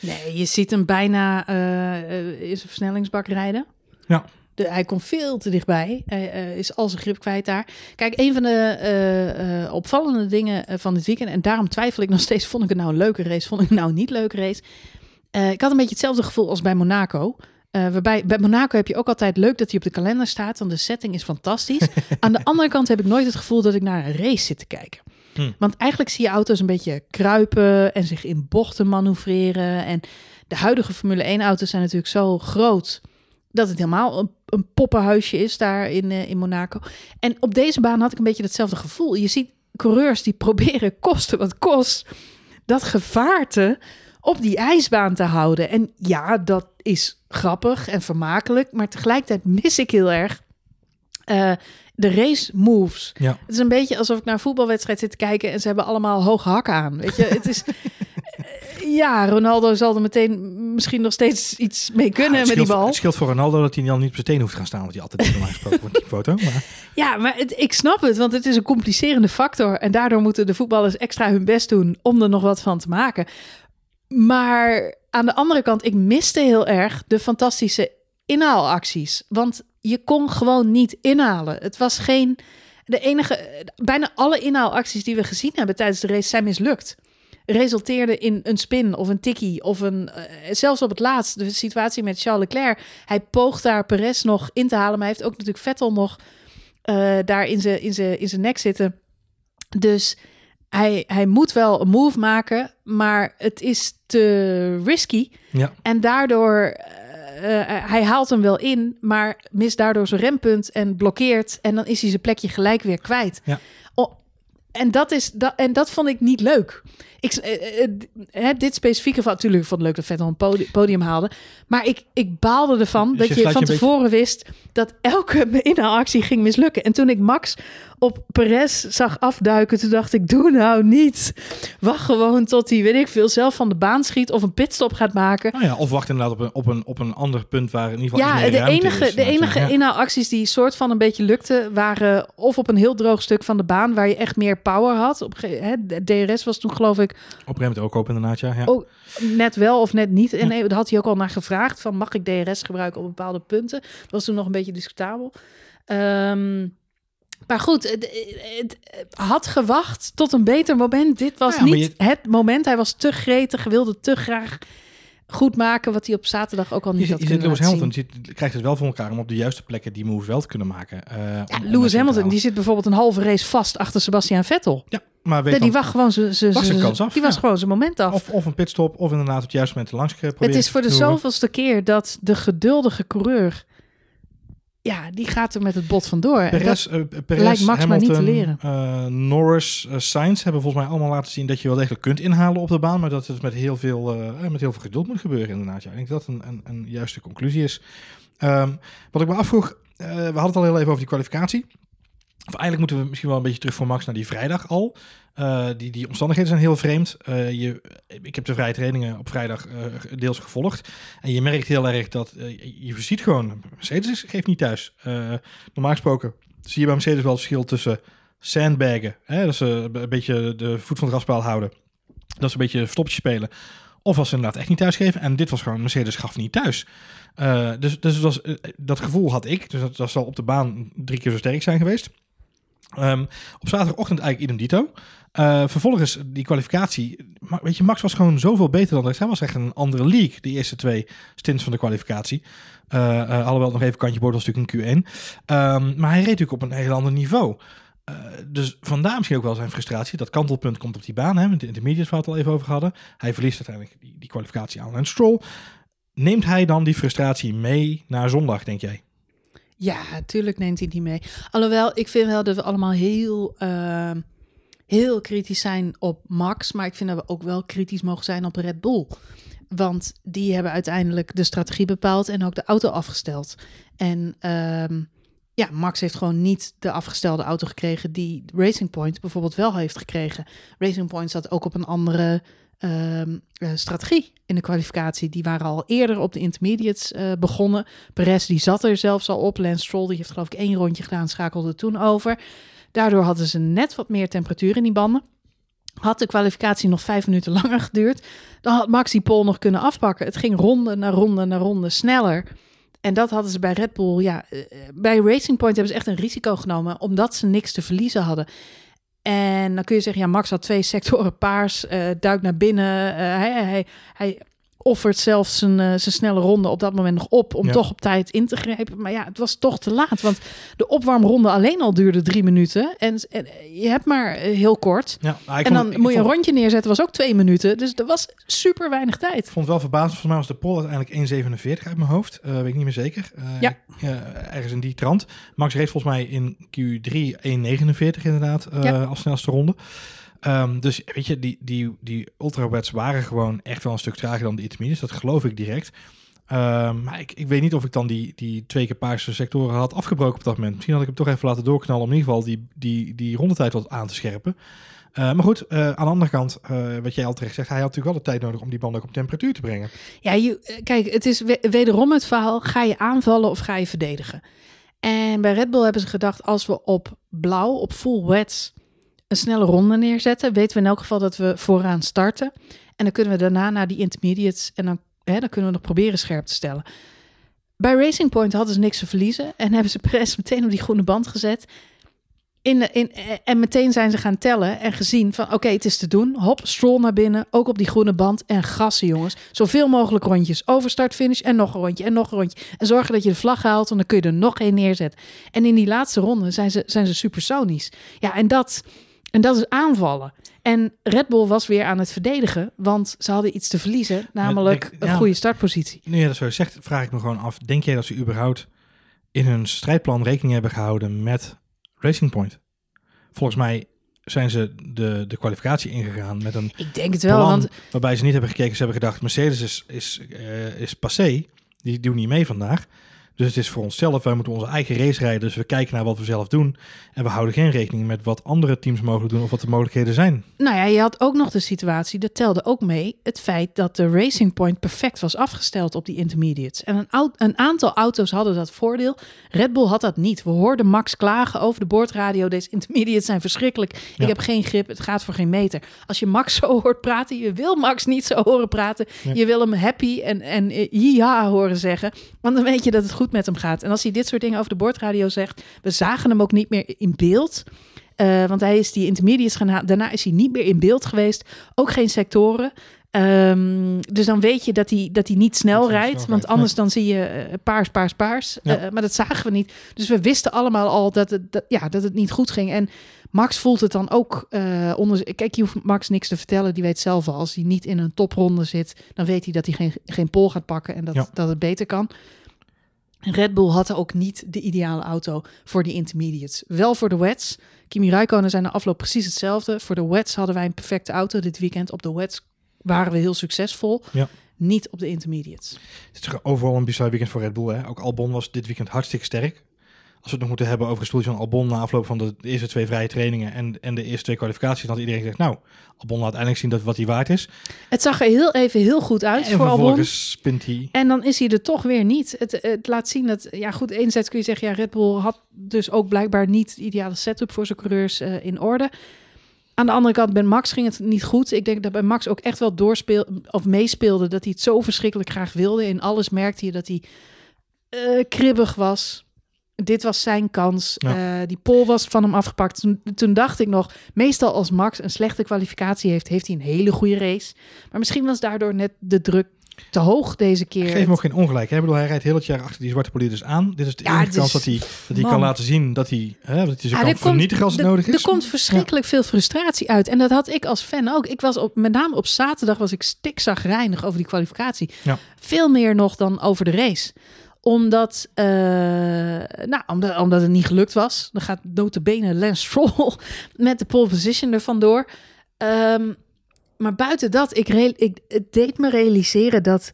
Nee, je ziet hem bijna eh, in zijn versnellingsbak rijden.
Ja.
De, hij komt veel te dichtbij. Hij eh, is al zijn grip kwijt daar. Kijk, een van de eh, opvallende dingen van dit weekend... en daarom twijfel ik nog steeds... vond ik het nou een leuke race, vond ik het nou een niet leuke race... Eh, ik had een beetje hetzelfde gevoel als bij Monaco... Eh, waarbij bij Monaco heb je ook altijd leuk dat hij op de kalender staat, want de setting is fantastisch. Aan de andere kant heb ik nooit het gevoel dat ik naar een race zit te kijken.
Hm.
Want eigenlijk zie je auto's een beetje kruipen en zich in bochten manoeuvreren. En de huidige Formule 1-auto's zijn natuurlijk zo groot dat het helemaal een, een poppenhuisje is daar in, eh, in Monaco. En op deze baan had ik een beetje hetzelfde gevoel. Je ziet coureurs die proberen kosten wat kost dat gevaarte op die ijsbaan te houden. En ja, dat is grappig en vermakelijk, maar tegelijkertijd mis ik heel erg eh, de race moves.
Ja.
Het is een beetje alsof ik naar een voetbalwedstrijd zit te kijken en ze hebben allemaal hoge hakken aan. Weet je, het is. eh, ja, Ronaldo zal er meteen misschien nog steeds iets mee kunnen
Ja,
met die bal.
Het scheelt voor Ronaldo dat hij dan niet op zijn teen hoeft te gaan staan. Want hij altijd normaal gesproken voor die foto. Maar
Ja, maar het, ik snap het, want het is een complicerende factor. En daardoor moeten de voetballers extra hun best doen om er nog wat van te maken. Maar aan de andere kant, ik miste heel erg de fantastische inhaalacties. Want je kon gewoon niet inhalen. Het was geen. De enige. Bijna alle inhaalacties die we gezien hebben tijdens de race zijn mislukt. Resulteerde in een spin of een tikkie of een. eh, zelfs op het laatst, de situatie met Charles Leclerc. Hij poogt daar Perez nog in te halen. Maar hij heeft ook natuurlijk Vettel nog eh, daar in zijn in in zijn nek zitten. Dus hij, hij moet wel een move maken, maar het is te risky.
ja,
En daardoor, eh, eh, hij haalt hem wel in, maar mist daardoor zijn rempunt en blokkeert. En dan is hij zijn plekje gelijk weer kwijt.
Ja.
Oh, en, dat is, dat, en dat vond ik niet leuk. Ik, eh, hè, dit specifieke van, natuurlijk vond ik leuk dat Vettel een podi- podium haalde. Maar ik, ik baalde ervan
Dus
dat
je
van
je
tevoren wist dat elke inhaalactie ging mislukken. En toen ik Max op Perez zag afduiken, toen dacht ik, doe nou niet. Wacht gewoon tot hij, weet ik veel, zelf van de baan schiet of een pitstop gaat maken.
nou ja, of wacht inderdaad op een, op, een, op een ander punt waar in ieder geval
Ja, de enige,
is,
de enige
ja.
inhaalacties die soort van een beetje lukten, waren of op een heel droog stuk van de baan waar je echt meer power had. Op, hè, de DRS was toen geloof ik
Op een ook open inderdaad, ja. ja.
Oh, net wel of net niet. En daar had hij ook al naar gevraagd van mag ik DRS gebruiken op bepaalde punten. Dat was toen nog een beetje discutabel. Ehm, Maar goed, het, had gewacht tot een beter moment. Dit was
Ja, maar
niet het moment. Hij was te gretig, wilde te graag goed maken wat hij op zaterdag ook al niet had
je
kunnen
Lewis Hamilton, krijgt het wel voor elkaar om op de juiste plekken die moves wel te kunnen maken. om
Ja,
mensen
Lewis Hamilton, die zit bijvoorbeeld een halve race vast achter Sebastian Vettel.
Ja, maar weet
Nee, die wacht gewoon zijn
kans af,
Die was
ja.
gewoon zijn moment af.
of, of een pitstop, of inderdaad op het juiste moment langs proberen
het is voor de zoveelste keer dat de geduldige coureur... Ja, die gaat er met het bot vandoor. En
Perez,
dat-
eh, Perez,
lijkt Max maar niet te leren.
eh, Norris, eh, Sainz hebben volgens mij allemaal laten zien dat je wel degelijk kunt inhalen op de baan, maar dat het met heel veel, met heel veel geduld moet gebeuren inderdaad. Ja. Ik denk dat dat een, een, een juiste conclusie is. Ehm, wat ik me afvroeg, we hadden het al heel even over die kwalificatie. Of eigenlijk moeten we misschien wel een beetje terug voor Max naar die vrijdag al. Eh, die, die omstandigheden zijn heel vreemd. Eh, je, ik heb de vrije trainingen op vrijdag eh, deels gevolgd. En je merkt heel erg dat je ziet gewoon, Mercedes geeft niet thuis. Normaal gesproken zie je bij Mercedes wel het verschil tussen sandbaggen, hè, dat ze een beetje de voet van het graspaal houden. Dat ze een beetje stopjes spelen. Of als ze inderdaad echt niet thuis geven. En dit was gewoon, Mercedes gaf niet thuis. Dus dus dat gevoel had ik. Dus dat, dat zal op de baan drie keer zo sterk zijn geweest. Ehm, op zaterdagochtend eigenlijk idem dito. Eh, vervolgens die kwalificatie. Ma- Weet je, Max was gewoon zoveel beter dan rest. Hij was echt een andere league, de eerste twee stints van de kwalificatie. Eh, alhoewel nog even kantje boord was natuurlijk in Q1. Ehm, maar hij reed natuurlijk op een heel ander niveau. Dus vandaar misschien ook wel zijn frustratie. Dat kantelpunt komt op die baan, hè, met de intermediates waar we het al even over hadden. Hij verliest uiteindelijk die, die kwalificatie aan een Stroll. Neemt hij dan die frustratie mee naar zondag, denk jij?
Ja, natuurlijk neemt hij die mee. Alhoewel, ik vind wel dat we allemaal heel, eh, heel kritisch zijn op Max. Maar ik vind dat we ook wel kritisch mogen zijn op Red Bull. Want die hebben uiteindelijk de strategie bepaald en ook de auto afgesteld. En ehm, ja, Max heeft gewoon niet de afgestelde auto gekregen die Racing Point bijvoorbeeld wel heeft gekregen. Racing Point zat ook op een andere ehm, eh, strategie in de kwalificatie. Die waren al eerder op de intermediates eh, begonnen. Perez die zat er zelfs al op. Lance Stroll die heeft geloof ik één rondje gedaan, schakelde toen over. Daardoor hadden ze net wat meer temperatuur in die banden. Had de kwalificatie nog vijf minuten langer geduurd, dan had Max die pole nog kunnen afpakken. Het ging ronde na ronde na ronde sneller. En dat hadden ze bij Red Bull, ja, eh, bij Racing Point hebben ze echt een risico genomen, omdat ze niks te verliezen hadden. En dan kun je zeggen, ja, Max had twee sectoren paars, eh duikt naar binnen. eh, hij offert zelfs zijn, eh, zijn snelle ronde op dat moment nog op om
Ja.
toch op tijd in te grijpen. Maar ja, het was toch te laat, want de opwarmronde alleen al duurde drie minuten. En, en je hebt maar eh, heel kort.
Ja, nou,
en dan moet je een rondje neerzetten, was ook twee minuten. Dus er was super weinig tijd.
Ik vond het wel verbazend. Volgens mij was de poll uiteindelijk 1,47 uit mijn hoofd. Eh, weet ik niet meer zeker. Eh,
Ja.
eh, ergens in die trant. Max reed volgens mij in Q3 1,49 inderdaad eh,
Ja.
als snelste ronde. Ehm, dus weet je, die, die, die ultrawets waren gewoon echt wel een stuk trager dan de intermediates. Dat geloof ik direct. Ehm, maar ik, ik weet niet of ik dan die, die twee keer paarse sectoren had afgebroken op dat moment. Misschien had ik hem toch even laten doorknallen om in ieder geval die, die, die rondetijd wat aan te scherpen. Eh, maar goed, eh, aan de andere kant, eh, wat jij al terecht zegt, hij had natuurlijk wel de tijd nodig om die band ook op temperatuur te brengen.
Ja, kijk, het is we- wederom het verhaal: ga je aanvallen of ga je verdedigen? En bij Red Bull hebben ze gedacht: als we op blauw, op full wets, een snelle ronde neerzetten, weten we in elk geval dat we vooraan starten. En dan kunnen we daarna naar die intermediates en dan, hè, dan kunnen we nog proberen scherp te stellen. Bij Racing Point hadden ze niks te verliezen en hebben ze Perez meteen op die groene band gezet. In, in, en meteen zijn ze gaan tellen en gezien van oké, het is te doen. Hop, stroll naar binnen, ook op die groene band en gassen jongens. Zoveel mogelijk rondjes, overstart, finish en nog een rondje en nog een rondje. En zorgen dat je de vlag haalt, en dan kun je er nog één neerzetten. En in die laatste ronde zijn ze, zijn ze supersonisch. Ja, en dat, en dat is aanvallen. En Red Bull was weer aan het verdedigen, want ze hadden iets te verliezen, namelijk een
ja.
goede startpositie.
Nu je dat zo zegt, vraag ik me gewoon af. Denk jij dat ze überhaupt in hun strijdplan rekening hebben gehouden met Racing Point? Volgens mij zijn ze de, de kwalificatie ingegaan met een
Ik denk het wel,
plan
want
waarbij ze niet hebben gekeken. Ze hebben gedacht, Mercedes is, is, eh, is passé. Die doen niet mee vandaag. Dus het is voor onszelf. Wij moeten onze eigen race rijden. Dus we kijken naar wat we zelf doen. En we houden geen rekening met wat andere teams mogelijk doen of wat de mogelijkheden zijn.
Nou ja, je had ook nog de situatie, dat telde ook mee, het feit dat de Racing Point perfect was afgesteld op die intermediates. En een, aantal auto's hadden dat voordeel. Red Bull had dat niet. We hoorden Max klagen over de boordradio, deze intermediates zijn verschrikkelijk.
Ja.
Ik heb geen grip, het gaat voor geen meter. Als je Max zo hoort praten, je wil Max niet zo horen praten.
Ja.
Je wil hem happy en, en eh, ja horen zeggen, want dan weet je dat het goed goed met hem gaat. En als hij dit soort dingen over de boordradio zegt, we zagen hem ook niet meer in beeld. Eh, want hij is die intermediates gaan halen. Daarna is hij niet meer in beeld geweest. Ook geen sectoren. Ehm, dus dan weet je dat hij, dat hij niet snel rijdt.
snel
Want
rijdt,
anders dan zie je eh, paars, paars, paars.
Ja.
Eh, maar dat zagen we niet. Dus we wisten allemaal al dat het, dat, ja, dat het niet goed ging. En Max voelt het dan ook eh, onder. Kijk, je hoeft Max niks te vertellen. Die weet zelf al. Als hij niet in een topronde zit, dan weet hij dat hij geen, geen pol gaat pakken en dat,
Ja.
dat het beter kan. Red Bull had ook niet de ideale auto voor die intermediates. Wel voor de wets. Kimi Räikkönen zijn de afloop precies hetzelfde. Voor de wets hadden wij een perfecte auto dit weekend. Op de wets waren we heel succesvol.
Ja.
Niet op de intermediates.
Het is overal een bizar weekend voor Red Bull. Hè? Ook Albon was dit weekend hartstikke sterk. Als we het nog moeten hebben over een stoeltje van Albon na afloop van de eerste twee vrije trainingen en, en de eerste twee kwalificaties, dan had iedereen gezegd, nou, Albon laat eindelijk zien dat wat hij waard is.
Het zag er heel even heel goed uit
en
voor Albon.
vervolgens spint hij.
En dan is hij er toch weer niet. Het, het laat zien dat, ja goed, enerzijds kun je zeggen, ja, Red Bull had dus ook blijkbaar niet de ideale setup voor zijn coureurs eh, in orde. Aan de andere kant, bij Max ging het niet goed. Ik denk dat bij Max ook echt wel doorspeel of meespeelde dat hij het zo verschrikkelijk graag wilde. In alles merkte je dat hij eh, kribbig was. Dit was zijn kans.
Ja.
Eh, die pol was van hem afgepakt. Toen, toen dacht ik nog, meestal als Max een slechte kwalificatie heeft, heeft hij een hele goede race. Maar misschien was daardoor net de druk te hoog deze keer.
Geef hem ook geen ongelijk. Hè? Ik bedoel, hij rijdt heel het jaar achter die zwarte politis aan. Dit is de
Ja,
enige kans dat hij, dat hij
man.
kan laten zien dat hij, hè, dat hij zich
Ja,
kan
er
vernietigen als het nodig is.
Er komt verschrikkelijk veel frustratie uit. En dat had ik als fan ook. Ik was op, met name op zaterdag was ik stikzagrijnig over die kwalificatie.
Ja.
Veel meer nog dan over de race. Omdat, eh, nou, omdat, omdat het niet gelukt was. Dan gaat notabene Lance Stroll met de pole position er vandoor. Ehm, maar buiten dat, ik, ik, het deed me realiseren dat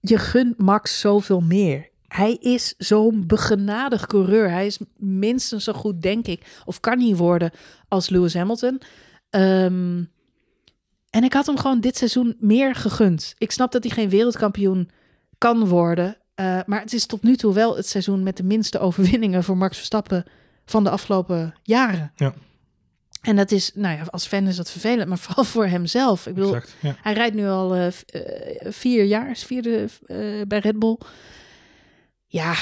je gunt Max zoveel meer. Hij is zo'n begenadigd coureur. Hij is minstens zo goed, denk ik, of kan hij worden als Lewis Hamilton. Ehm, en ik had hem gewoon dit seizoen meer gegund. Ik snap dat hij geen wereldkampioen kan worden. Eh, maar het is tot nu toe wel het seizoen met de minste overwinningen voor Max Verstappen van de afgelopen jaren.
Ja.
En dat is, nou ja, als fan is dat vervelend, maar vooral voor hemzelf. Ik bedoel,
Exact, ja.
hij rijdt nu al eh, eh, vier jaar, vierde bij Red Bull. Ja,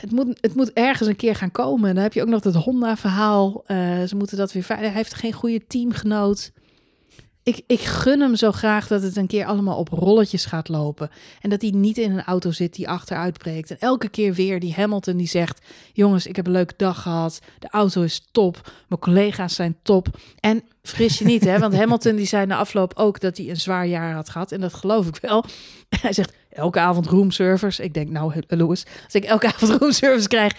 het, moet, het moet ergens een keer gaan komen. Dan heb je ook nog dat Honda-verhaal. Ze moeten dat weer... Hij heeft geen goede teamgenoot. Ik, ik gun hem zo graag dat het een keer allemaal op rolletjes gaat lopen. En dat hij niet in een auto zit die achteruit breekt. En elke keer weer die Hamilton die zegt... jongens, ik heb een leuke dag gehad. De auto is top. Mijn collega's zijn top. En fris je niet, hè? Want Hamilton die zei na afloop ook dat hij een zwaar jaar had gehad. En dat geloof ik wel. Hij zegt, elke avond roomservice. Ik denk, nou, Louis, als ik elke avond roomservice krijg...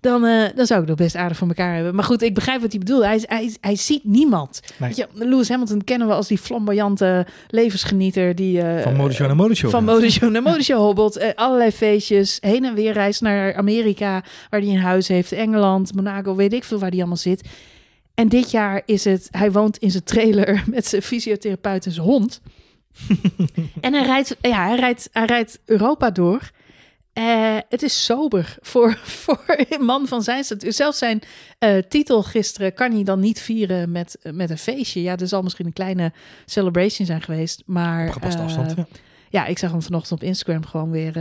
Dan, eh, dan zou ik nog best aardig voor elkaar hebben. Maar goed, ik begrijp wat hij bedoelt. Hij, hij, hij ziet niemand.
Nee.
Je, Lewis Hamilton kennen we als die flamboyante levensgenieter... Die, eh,
Van modeshow naar modeshow.
van modeshow naar modeshow hobbelt. Eh, allerlei feestjes. Heen en weer reis naar Amerika, waar hij een huis heeft. Engeland, Monaco, weet ik veel waar hij allemaal zit. En dit jaar is het, hij woont in zijn trailer met zijn fysiotherapeut en zijn hond. en hij rijdt, ja, hij rijdt, hij rijdt Europa door. Eh, het is sober voor, voor een man van zijn statuur. Zelfs zijn eh, titel gisteren kan hij dan niet vieren met, met een feestje. Ja, er zal misschien een kleine celebration zijn geweest. Maar
Op gepaste
eh,
afstand. Ja.
ja, ik zag hem vanochtend op Instagram gewoon weer.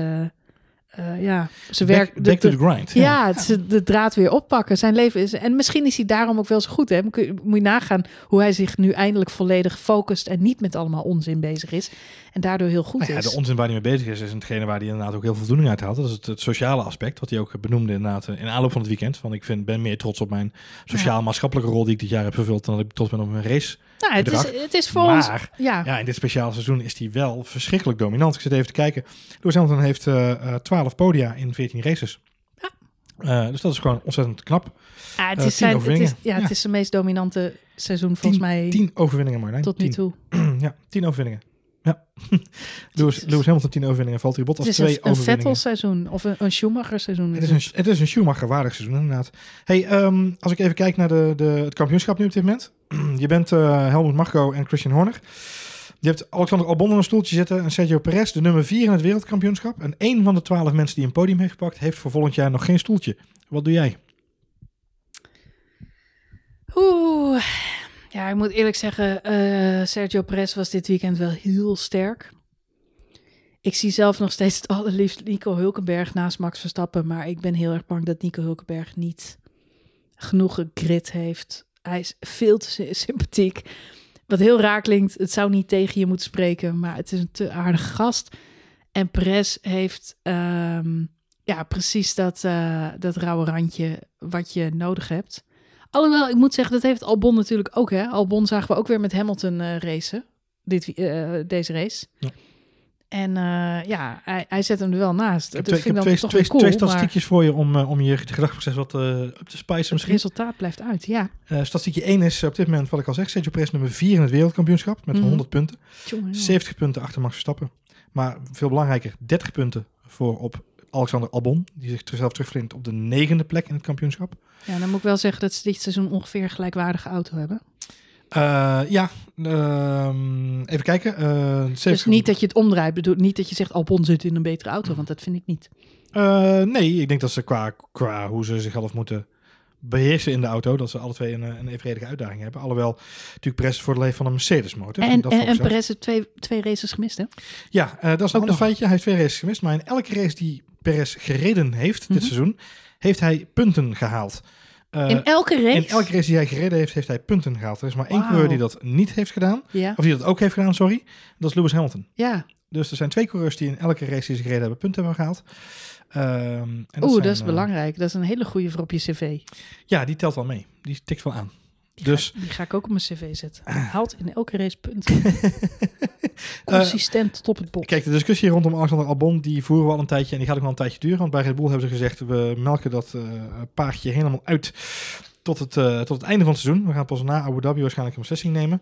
Eh, ja, zijn
Back,
werk. de-
back to
de-
the grind.
ja, het is de draad weer oppakken. Zijn leven is. En misschien is hij daarom ook wel zo goed. Hè? Moet je, moet je nagaan hoe hij zich nu eindelijk volledig focust. En niet met allemaal onzin bezig is. En daardoor heel goed
Nou ja,
is.
de onzin waar hij mee bezig is, is hetgene waar hij inderdaad ook heel veel voldoening uit haalt. Dat is het, het sociale aspect, wat hij ook benoemde inderdaad eh, in aanloop van het weekend. Van ik vind, ben meer trots op mijn sociaal-maatschappelijke rol die ik dit jaar heb vervuld dan dat ik trots ben op mijn race.
Nou, het, is, het is voor ons. Ja,
ja, in dit speciale seizoen is hij wel verschrikkelijk dominant. Ik zit even te kijken. Lewis Hamilton heeft eh, eh, 12 podia in 14 races.
Ja.
Eh, dus dat is gewoon ontzettend knap.
ja, het,
eh,
is
tien
zijn, het, is,
overwinningen.
ja, het is zijn meest dominante seizoen volgens mij
10 overwinningen, Marlijn.
tot nu
10.
toe.
ja, 10 overwinningen. Ja. Lewis. Lewis Hamilton 10 overwinningen, Valtteri
Het
Bottas
is
2
een, een
overwinningen.
Vettel-seizoen of een, een Schumacher-seizoen.
Het is een, het is een Schumacher-waardig seizoen, inderdaad. Hey, ehm, als ik even kijk naar de, de, het kampioenschap nu op dit moment. je bent eh, Helmut Marko en Christian Horner. Je hebt Alexander Albon een stoeltje zitten en Sergio Perez, de nummer 4 in het wereldkampioenschap. En één van de 12 mensen die een podium heeft gepakt, heeft voor volgend jaar nog geen stoeltje. Wat doe jij?
Oeh. Ja, ik moet eerlijk zeggen, eh, Sergio Perez was dit weekend wel heel sterk. Ik zie zelf nog steeds het allerliefst Nico Hulkenberg naast Max Verstappen. Maar ik ben heel erg bang dat Nico Hulkenberg niet genoeg grit heeft. Hij is veel te sy- sympathiek. Wat heel raar klinkt, het zou niet tegen je moeten spreken. Maar het is een te aardige gast. En Perez heeft ehm, ja, precies dat, eh, dat rauwe randje wat je nodig hebt. Alhoewel, ik moet zeggen, dat heeft Albon natuurlijk ook. Hè? Albon zagen we ook weer met Hamilton eh, racen. Dit, eh, deze race.
Ja.
En eh, ja, hij, hij zet hem er wel naast.
Ik heb,
dat
twee, ik heb twee,
maar
statistiekjes voor je om, eh, om je gedachteproces wat eh up te spicen
het
misschien.
resultaat blijft uit, ja.
Statistiekje 1 is op dit moment, wat ik al zeg, Sergio Perez nummer 4 in het wereldkampioenschap met
Mhm.
100 punten.
Tjonge, jonge.
70 punten achter Max Verstappen. Maar veel belangrijker, 30 punten voor op Alexander Albon, die zich zelf terugvindt op de negende plek in het kampioenschap.
Ja, dan moet ik wel zeggen dat ze dit seizoen ongeveer een gelijkwaardige auto hebben.
Eh, ja, ehm, even kijken. eh,
Dus
70
niet dat je het omdraait. Bedoel, niet dat je zegt Albon zit in een betere auto, want dat vind ik niet.
Eh, nee, ik denk dat ze qua, qua hoe ze zichzelf moeten beheersen in de auto, dat ze alle twee een, een evenredige uitdaging hebben. Alhoewel natuurlijk Perez voor de leven van een Mercedes motor.
En,
dat
en, en. Perez heeft twee, twee races gemist, hè?
Ja, dat is een
Ook
ander
nog.
feitje. Hij heeft twee races gemist, maar in elke race die Perez gereden heeft dit
Mhm.
seizoen, heeft hij punten gehaald. Eh,
in elke race?
in elke race die hij gereden heeft, heeft hij punten gehaald. Er is maar één coureur die dat niet heeft gedaan.
Ja,
Of die dat ook heeft gedaan, sorry. Dat is Lewis Hamilton.
ja.
Dus er zijn twee coureurs die in elke race die ze gereden hebben punten hebben gehaald. Ehm, en
Oeh,
zijn,
dat is
eh,
belangrijk. Dat is een hele goede voor op je cv.
Ja, die telt wel mee. Die tikt wel aan.
Die
Dus-
ga, die ga ik ook op mijn cv zetten. Haalt in elke race punten. Consistent tot op het bot.
Kijk, de discussie rondom Alexander Albon, die voeren we al een tijdje en die gaat ook wel een tijdje duren. Want bij Red Bull hebben ze gezegd, we melken dat eh, paardje helemaal uit tot het, eh, tot het einde van het seizoen. We gaan pas na Abu Dhabi waarschijnlijk een beslissing nemen.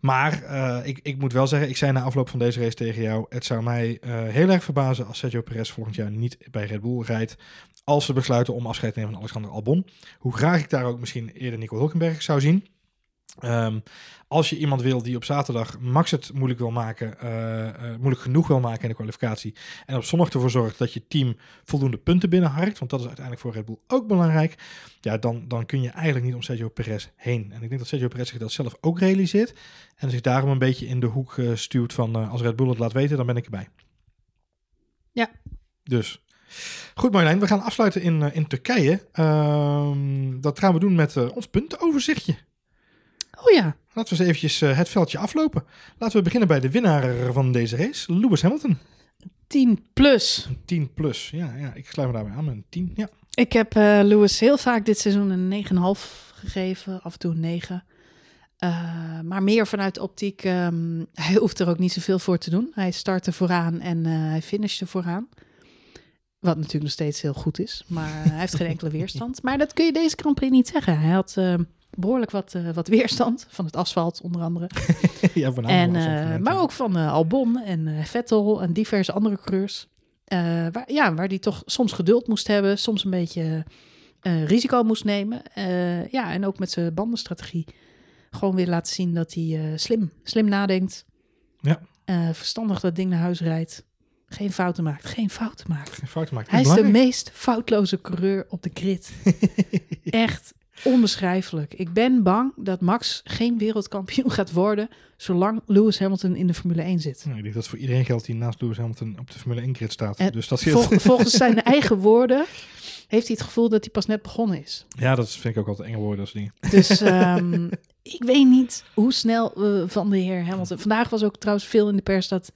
Maar eh, ik, ik moet wel zeggen, ik zei na afloop van deze race tegen jou, het zou mij eh, heel erg verbazen als Sergio Perez volgend jaar niet bij Red Bull rijdt. Als ze besluiten om afscheid te nemen van Alexander Albon. Hoe graag ik daar ook misschien eerder Nico Hulkenberg zou zien. Ehm, als je iemand wil die op zaterdag Max het moeilijk wil maken, eh, eh, moeilijk genoeg wil maken in de kwalificatie. En op zondag ervoor zorgt dat je team voldoende punten binnenharkt. Want dat is uiteindelijk voor Red Bull ook belangrijk. Ja, dan, dan kun je eigenlijk niet om Sergio Perez heen. En ik denk dat Sergio Perez zich dat zelf ook realiseert. En zich daarom een beetje in de hoek eh, stuurt van als Red Bull het laat weten, dan ben ik erbij.
Ja.
Dus. Goed Marjolein, we gaan afsluiten in, in Turkije. Ehm, dat gaan we doen met ons puntenoverzichtje.
Oh ja,
Laten we eens eventjes eh, het veldje aflopen. Laten we beginnen bij de winnaar van deze race, Lewis Hamilton.
10 plus.
Een 10 plus. Ja, ja, ik sluit me daarbij aan met een 10. Ja.
Ik heb eh Lewis heel vaak dit seizoen een 9,5 gegeven. Af en toe een 9. Eh, maar meer vanuit de optiek. ehm, hij hoeft er ook niet zoveel voor te doen. Hij startte vooraan en hij finishte vooraan. Wat natuurlijk nog steeds heel goed is. Maar hij heeft geen enkele weerstand. Maar dat kun je deze Grand Prix niet zeggen. Hij had eh, behoorlijk wat, eh, wat weerstand. Van het asfalt onder andere.
ja,
En, eh, maar ook van eh, Albon en Vettel en diverse andere coureurs. Waar, ja, waar die toch soms geduld moest hebben, soms een beetje risico moest nemen. Ja, en ook met zijn bandenstrategie gewoon weer laten zien dat hij slim, slim nadenkt.
Ja.
Verstandig dat ding naar huis rijdt. Geen fouten maakt, geen fouten maakt.
Geen fout gemaakt.
Hij is de meest foutloze coureur op de grid. Echt onbeschrijfelijk. Ik ben bang dat Max geen wereldkampioen gaat worden zolang Lewis Hamilton in de Formule 1 zit.
Nou, ik denk dat voor iedereen geldt die naast Lewis Hamilton op de Formule 1 grid staat.
En
dus dat.
Vol- volgens zijn eigen woorden heeft hij het gevoel dat hij pas net begonnen is.
ja, dat vind ik ook altijd enge woorden als dingen.
Dus ehm, ik weet niet hoe snel eh, van de heer Hamilton. Vandaag was ook trouwens veel in de pers dat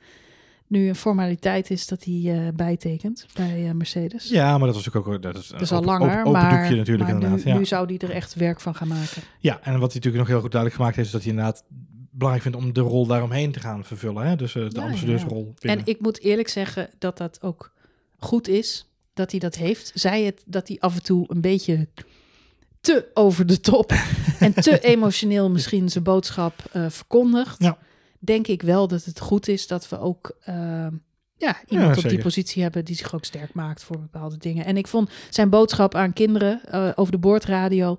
nu een formaliteit is dat hij eh, bijtekent bij eh, Mercedes.
Ja, maar dat was natuurlijk ook dat is,
Dat is al langer,
open, open
maar,
doekje natuurlijk
maar
inderdaad.
nu,
ja.
nu zou hij er echt werk van gaan maken.
ja, en wat hij natuurlijk nog heel goed duidelijk gemaakt heeft, is dat hij inderdaad belangrijk vindt om de rol daaromheen te gaan vervullen. Hè? Dus eh, de
Ja,
ambassadeursrol.
En ik moet eerlijk zeggen dat dat ook goed is dat hij dat heeft. Zij het dat hij af en toe een beetje te over de top en te emotioneel misschien zijn boodschap verkondigt.
Ja.
Denk ik wel dat het goed is dat we ook eh, ja, iemand op die positie hebben die zich ook sterk maakt voor bepaalde dingen. En ik vond zijn boodschap aan kinderen eh, over de boordradio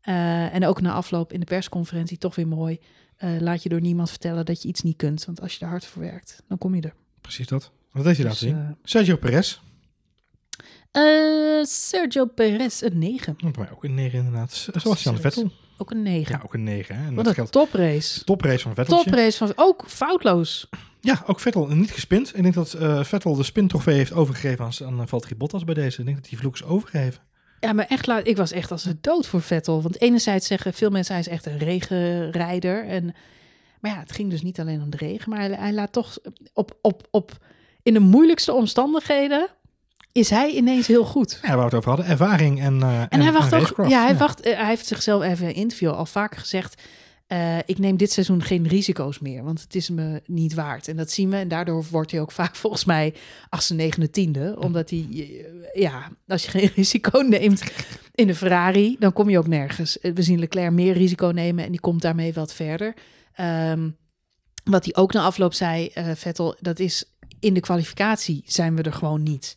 eh, en ook na afloop in de persconferentie toch weer mooi. Eh, laat je door niemand vertellen dat je iets niet kunt. Want als je er hard voor werkt, dan kom je er.
Precies dat. Wat heeft hij
Dus,
laten zien? Sergio Perez.
Sergio Perez, een 9.
Bij mij ook een 9 inderdaad. Zoals Jan Vettel.
Ook een 9.
Ja, ook een 9. Hè? En
Wat
dat
een
geldt
toprace.
toprace van Vettel.
Toprace van ook foutloos.
Ja, ook Vettel niet gespind. Ik denk dat eh, Vettel de spintrofee heeft overgegeven aan, aan Valtteri Bottas bij deze. Ik denk dat die vloek is overgegeven.
Ja, maar echt laat. Ik was echt als de dood voor Vettel. Want enerzijds zeggen veel mensen hij is echt een regenrijder. En, maar ja, het ging dus niet alleen om de regen. Maar hij, hij laat toch op, op, op in de moeilijkste omstandigheden is hij ineens heel goed.
Ja, waar we het over hadden. Ervaring en uh,
En hij wacht ook. Ja, hij wacht. eh, hij heeft zichzelf even in een interview al vaker gezegd. eh, ik neem dit seizoen geen risico's meer, want het is me niet waard. En dat zien we. En daardoor wordt hij ook vaak volgens mij achtste, negende, tiende. Omdat hij, eh, ja, als je geen risico neemt in de Ferrari, dan kom je ook nergens. Eh, We zien Leclerc meer risico nemen en die komt daarmee wat verder. Ehm, wat hij ook na afloop zei, eh, Vettel, dat is in de kwalificatie zijn we er gewoon niet.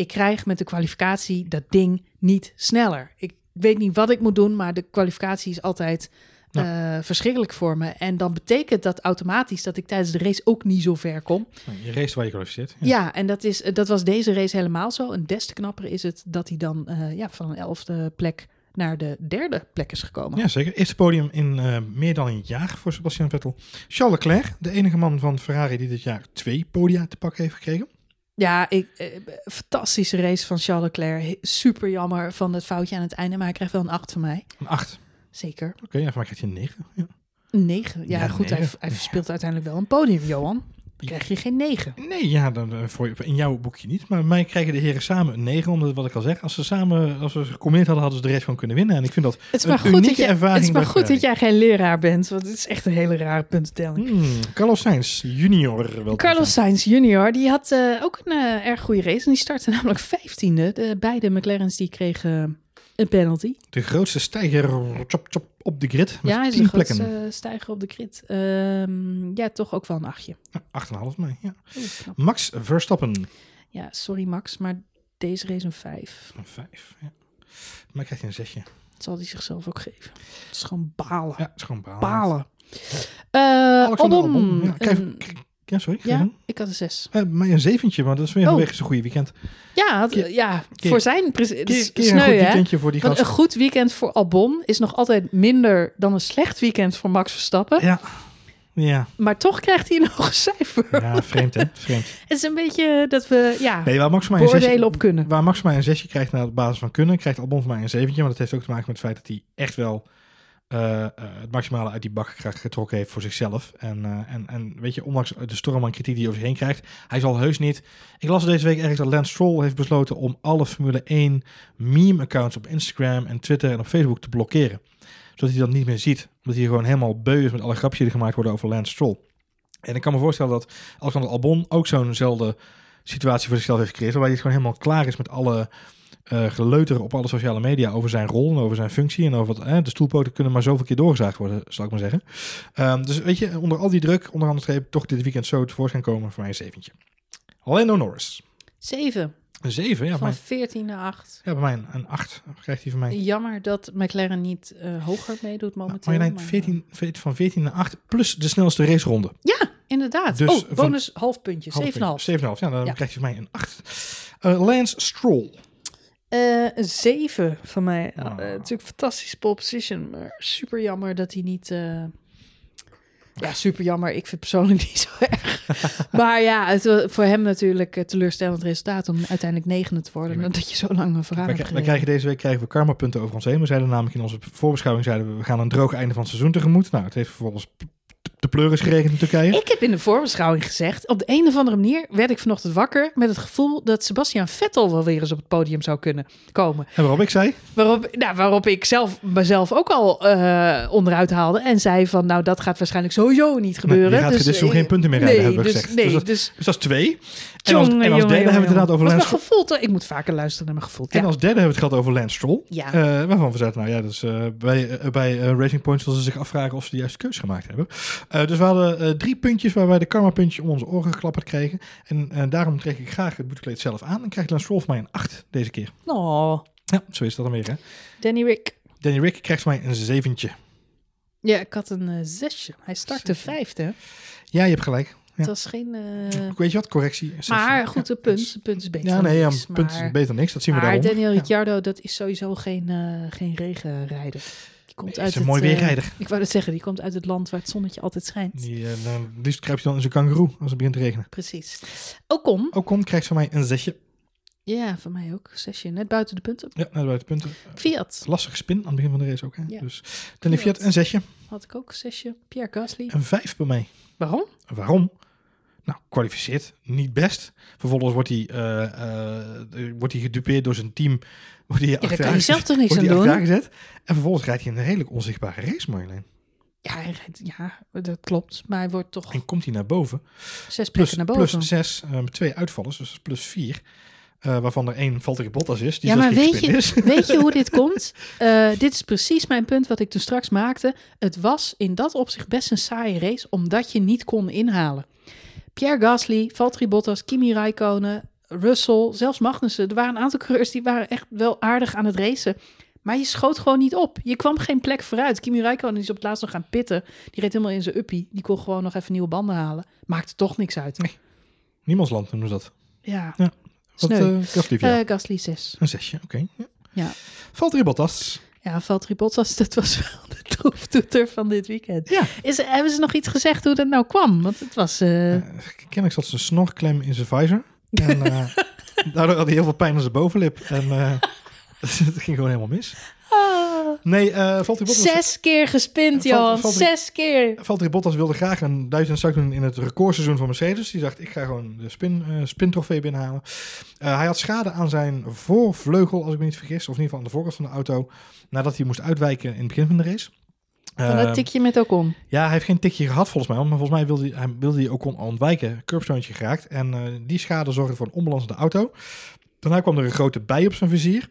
Ik krijg met de kwalificatie dat ding niet sneller. Ik weet niet wat ik moet doen, maar de kwalificatie is altijd eh, verschrikkelijk voor me. En dan betekent dat automatisch dat ik tijdens de race ook niet zo ver kom.
Je race waar je kwalificeert.
Ja, en dat, is, dat was deze race helemaal zo. En des te knapper is het dat hij dan eh, ja, van een elfde plek naar de derde plek is gekomen.
Ja, zeker. Eerste podium in eh, meer dan een jaar voor Sebastian Vettel. Charles Leclerc, de enige man van Ferrari die dit jaar twee podia te pakken heeft gekregen.
Ja, ik, eh, fantastische race van Charles Leclerc. Super jammer van het foutje aan het einde, maar hij krijgt wel een 8 van mij.
Een acht.
Zeker.
Oké, ja, van mij krijgt hij een negen. Ja.
Een 9. Ja,
Ja,
goed, hij, hij verspeelt uiteindelijk wel een podium, Johan. Dan krijg je geen 9.
Nee, ja, dan, eh, voor, in jouw boekje niet. Maar mij krijgen de heren samen een 9, omdat wat ik al zeg, als ze samen, als we gecombineerd hadden, hadden ze de race gewoon kunnen winnen. En ik vind dat
Het is
een
maar goed,
unieke
dat, jij,
ervaring
het is maar goed dat jij geen leraar bent, want het is echt een hele rare puntentelling.
Hmm, Carlos Sainz junior. Wel
Carlos
zijn.
Sainz junior, die had eh, ook een eh, erg goede race. En die startte namelijk vijftiende. De beide McLaren's die kregen een penalty.
De grootste stijger chop, chop, op de grid. Met
ja, hij is de
plekken.
grootste stijger op de grid. Ehm, ja, toch ook wel een achtje.
Ja, 8,5 mee. Ja.
Oeh, knap.
Max Verstappen.
Ja, sorry Max, maar deze race een vijf.
Een 5. Ja. Maar krijgt hij een zesje.
Dat zal hij zichzelf ook geven. Het is gewoon balen.
Ja, het is gewoon balen.
Balen. Eh
Alexander
Albon.
Albon. Ja, krijg-
een-
krijg- ja, sorry.
ja, ik had een zes.
Eh, maar een zeventje, maar dat is weer
Oh.
zijn goede weekend.
Ja, had-
Keer-
ja
keer-
voor zijn...
Keer, een goed
hè?
weekendje voor die
Want
gast.
een goed weekend voor Albon is nog altijd minder dan een slecht weekend voor Max Verstappen.
Ja. Ja.
Maar toch krijgt hij een hoog cijfer.
ja, vreemd hè? Vreemd.
Het is een beetje dat we ja,
Nee, waar Max een zesje,
op kunnen.
waar Max een zesje krijgt naar de basis van kunnen, krijgt Albon voor mij een zeventje. Maar dat heeft ook te maken met het feit dat hij echt wel eh, eh, het maximale uit die bak getrokken heeft voor zichzelf. En, eh, en, en weet je, ondanks de storm aan kritiek die hij over zich heen krijgt, hij zal heus niet. Ik las deze week ergens dat Lance Stroll heeft besloten om alle Formule 1 meme-accounts op Instagram en Twitter en op Facebook te blokkeren. Zodat hij dat niet meer ziet. Omdat hij gewoon helemaal beu is met alle grapjes die gemaakt worden over Lance Stroll. En ik kan me voorstellen dat Alexander Albon ook zo'nzelfde situatie voor zichzelf heeft gecreëerd. Waarbij hij gewoon helemaal klaar is met alle eh geleuter op alle sociale media over zijn rol en over zijn functie. En over wat, eh, de stoelpoten kunnen maar zoveel keer doorgezaagd worden, zal ik maar zeggen. Ehm, dus weet je, onder al die druk, onder andere streep, toch dit weekend zo tevoorschijn komen. Voor mij een zeventje. Lando Norris.
Zeven.
Een zeven, ja.
Van
mij,
14 naar 8.
ja, bij mij een, een acht krijgt hij van mij.
Jammer dat McLaren niet eh, hoger meedoet momenteel. Maar,
14, van 14 naar 8 plus de snelste raceronde.
Ja, inderdaad.
Dus
oh, bonus half puntje. 7,5.
7,5. Ja, dan
Ja.
krijgt hij van mij een 8. Eh, Lance Stroll.
Eh, een 7 van mij. Eh, natuurlijk fantastische pole position, maar super jammer dat hij niet... eh, Ja, super jammer. Ik vind het persoonlijk niet zo erg. maar ja, het, voor hem natuurlijk teleurstellend resultaat om uiteindelijk negende te worden.
Maar-
Nadat je zo lang een verhaal hebt
wij
gereden.
krijgen deze week krijgen we karmapunten over ons heen. We zeiden namelijk in onze voorbeschouwing zeiden we, we gaan een droog einde van het seizoen tegemoet. Nou, het heeft vervolgens de pleuris geregend in Turkije.
Ik heb in de voorbeschouwing gezegd, op de een of andere manier werd ik vanochtend wakker met het gevoel dat Sebastian Vettel wel weer eens op het podium zou kunnen komen.
En waarop ik zei,
Waarop, nou, waarop ik zelf mezelf ook al eh, onderuit haalde en zei van, nou dat gaat waarschijnlijk sowieso niet gebeuren.
je gaat
dus, eh,
geen punten meer rijden,
nee,
hebben we
dus,
gezegd.
Nee,
Dus dat-
dus,
dus dat is twee. En als,
Jongen,
en als
jongen,
derde hebben we het inderdaad over. Lance
gevoel? Ik moet vaker luisteren naar mijn gevoel.
En
Ja.
als derde hebben we het gehad over Lance Stroll.
Ja.
Eh, waarvan we zeiden, nou ja, dus, bij, bij Racing Points zullen ze zich afvragen of ze de juiste keuze gemaakt hebben. Eh, dus we hadden eh, drie puntjes waar wij de karma puntje om onze oren geklapperd kregen. En eh, daarom trek ik graag het boetekleed zelf aan. En krijgt Lance van mij een 8 deze keer.
Oh,
Ja, zo is dat dan weer hè.
Danny Rick.
Danny Rick krijgt mij een zeventje.
Ja, ik had een zesje. Hij startte vijfde.
Ja, je hebt gelijk.
Het was geen...
Ook Weet je wat, correctie.
maar goed,
Ja,
de punt, de punt is beter
Ja, nee, ja,
niks,
punt is
maar-
beter dan niks. Dat zien we
Maar
daaronder.
Daniel
Ja.
Ricciardo, dat is sowieso geen, eh geen regenrijder. Komt uit
is een
het,
mooi
eh,
weerrijder.
ik wou het zeggen, die komt uit het land waar het zonnetje altijd schijnt.
Die, eh, dan, liefst kruipt hij dan in zijn kangeroe als het begint te regenen.
Precies. Ocon.
Ocon krijgt van mij een zesje.
Ja, van mij ook. Zesje, net buiten de punten.
Ja, naar de buitenpunten.
Fiat
Lastige spin aan het begin van de race ook. Hè?
Ja.
Dus Danny Fiat een zesje.
had ik ook. Zesje. Pierre Gasly.
Een vijf bij mij.
Waarom?
Waarom? Nou, kwalificeert niet best. Vervolgens wordt hij, eh, eh, wordt hij gedupeerd door zijn team. Wordt hij
Ja, daar kan je zelf toch niks aan doen?
gezet. En vervolgens rijdt hij een redelijk onzichtbare race, Marjolein.
Ja, hij rijdt- ja, dat klopt. Maar hij wordt toch
En komt hij naar boven.
zes
Plus,
plekken naar boven.
plus zes, eh, met twee uitvallers, dus plus vier. Eh, waarvan er één Valtteri Bottas is, die
Ja, maar weet je-
is.
Weet je hoe dit komt? Eh, dit is precies mijn punt wat ik toen straks maakte. Het was in dat opzicht best een saaie race, omdat je niet kon inhalen. Pierre Gasly, Valtteri Bottas, Kimi Räikkönen, Russell, zelfs Magnussen. Er waren een aantal coureurs die waren echt wel aardig aan het racen. Maar je schoot gewoon niet op. Je kwam geen plek vooruit. Kimi Räikkönen is op het laatst nog gaan pitten. Die reed helemaal in zijn uppie. Die kon gewoon nog even nieuwe banden halen. Maakte toch niks uit.
Niemandsland noemen ze dat.
Ja,
Wat uh, Gasly voor jou?
Eh, Gasly 6.
Een zesje, oké. Ja.
Ja.
Valtteri Bottas.
Ja, Valtteri Bottas, dat was wel de troeftoeter van dit weekend.
Ja.
Is, hebben ze nog iets gezegd hoe dat nou kwam? Want het was... eh,
Eh, kennelijk zat zijn snorklem in zijn visor. En eh, daardoor had hij heel veel pijn aan zijn bovenlip. En het ging gewoon helemaal mis. Nee, eh Valtteri Bottas...
zes keer gespind,
Val-. Valtteri-
Zes keer.
Valtteri Bottas wilde graag een duizend zak doen in het recordseizoen van Mercedes. Die dacht, ik ga gewoon de spin, eh spintrofee binnenhalen. Eh, hij had schade aan zijn voorvleugel, als ik me niet vergis. Of in ieder geval aan de voorkant van de auto. Nadat hij moest uitwijken in het begin van de race.
Van
Ehm,
dat tikje met Ocon.
Ja, hij heeft geen tikje gehad volgens mij. Maar volgens mij wilde hij, hij, wilde hij kon ontwijken. Curbstonetje geraakt. En eh, die schade zorgde voor een onbalans in de auto. Daarna kwam er een grote bij op zijn vizier.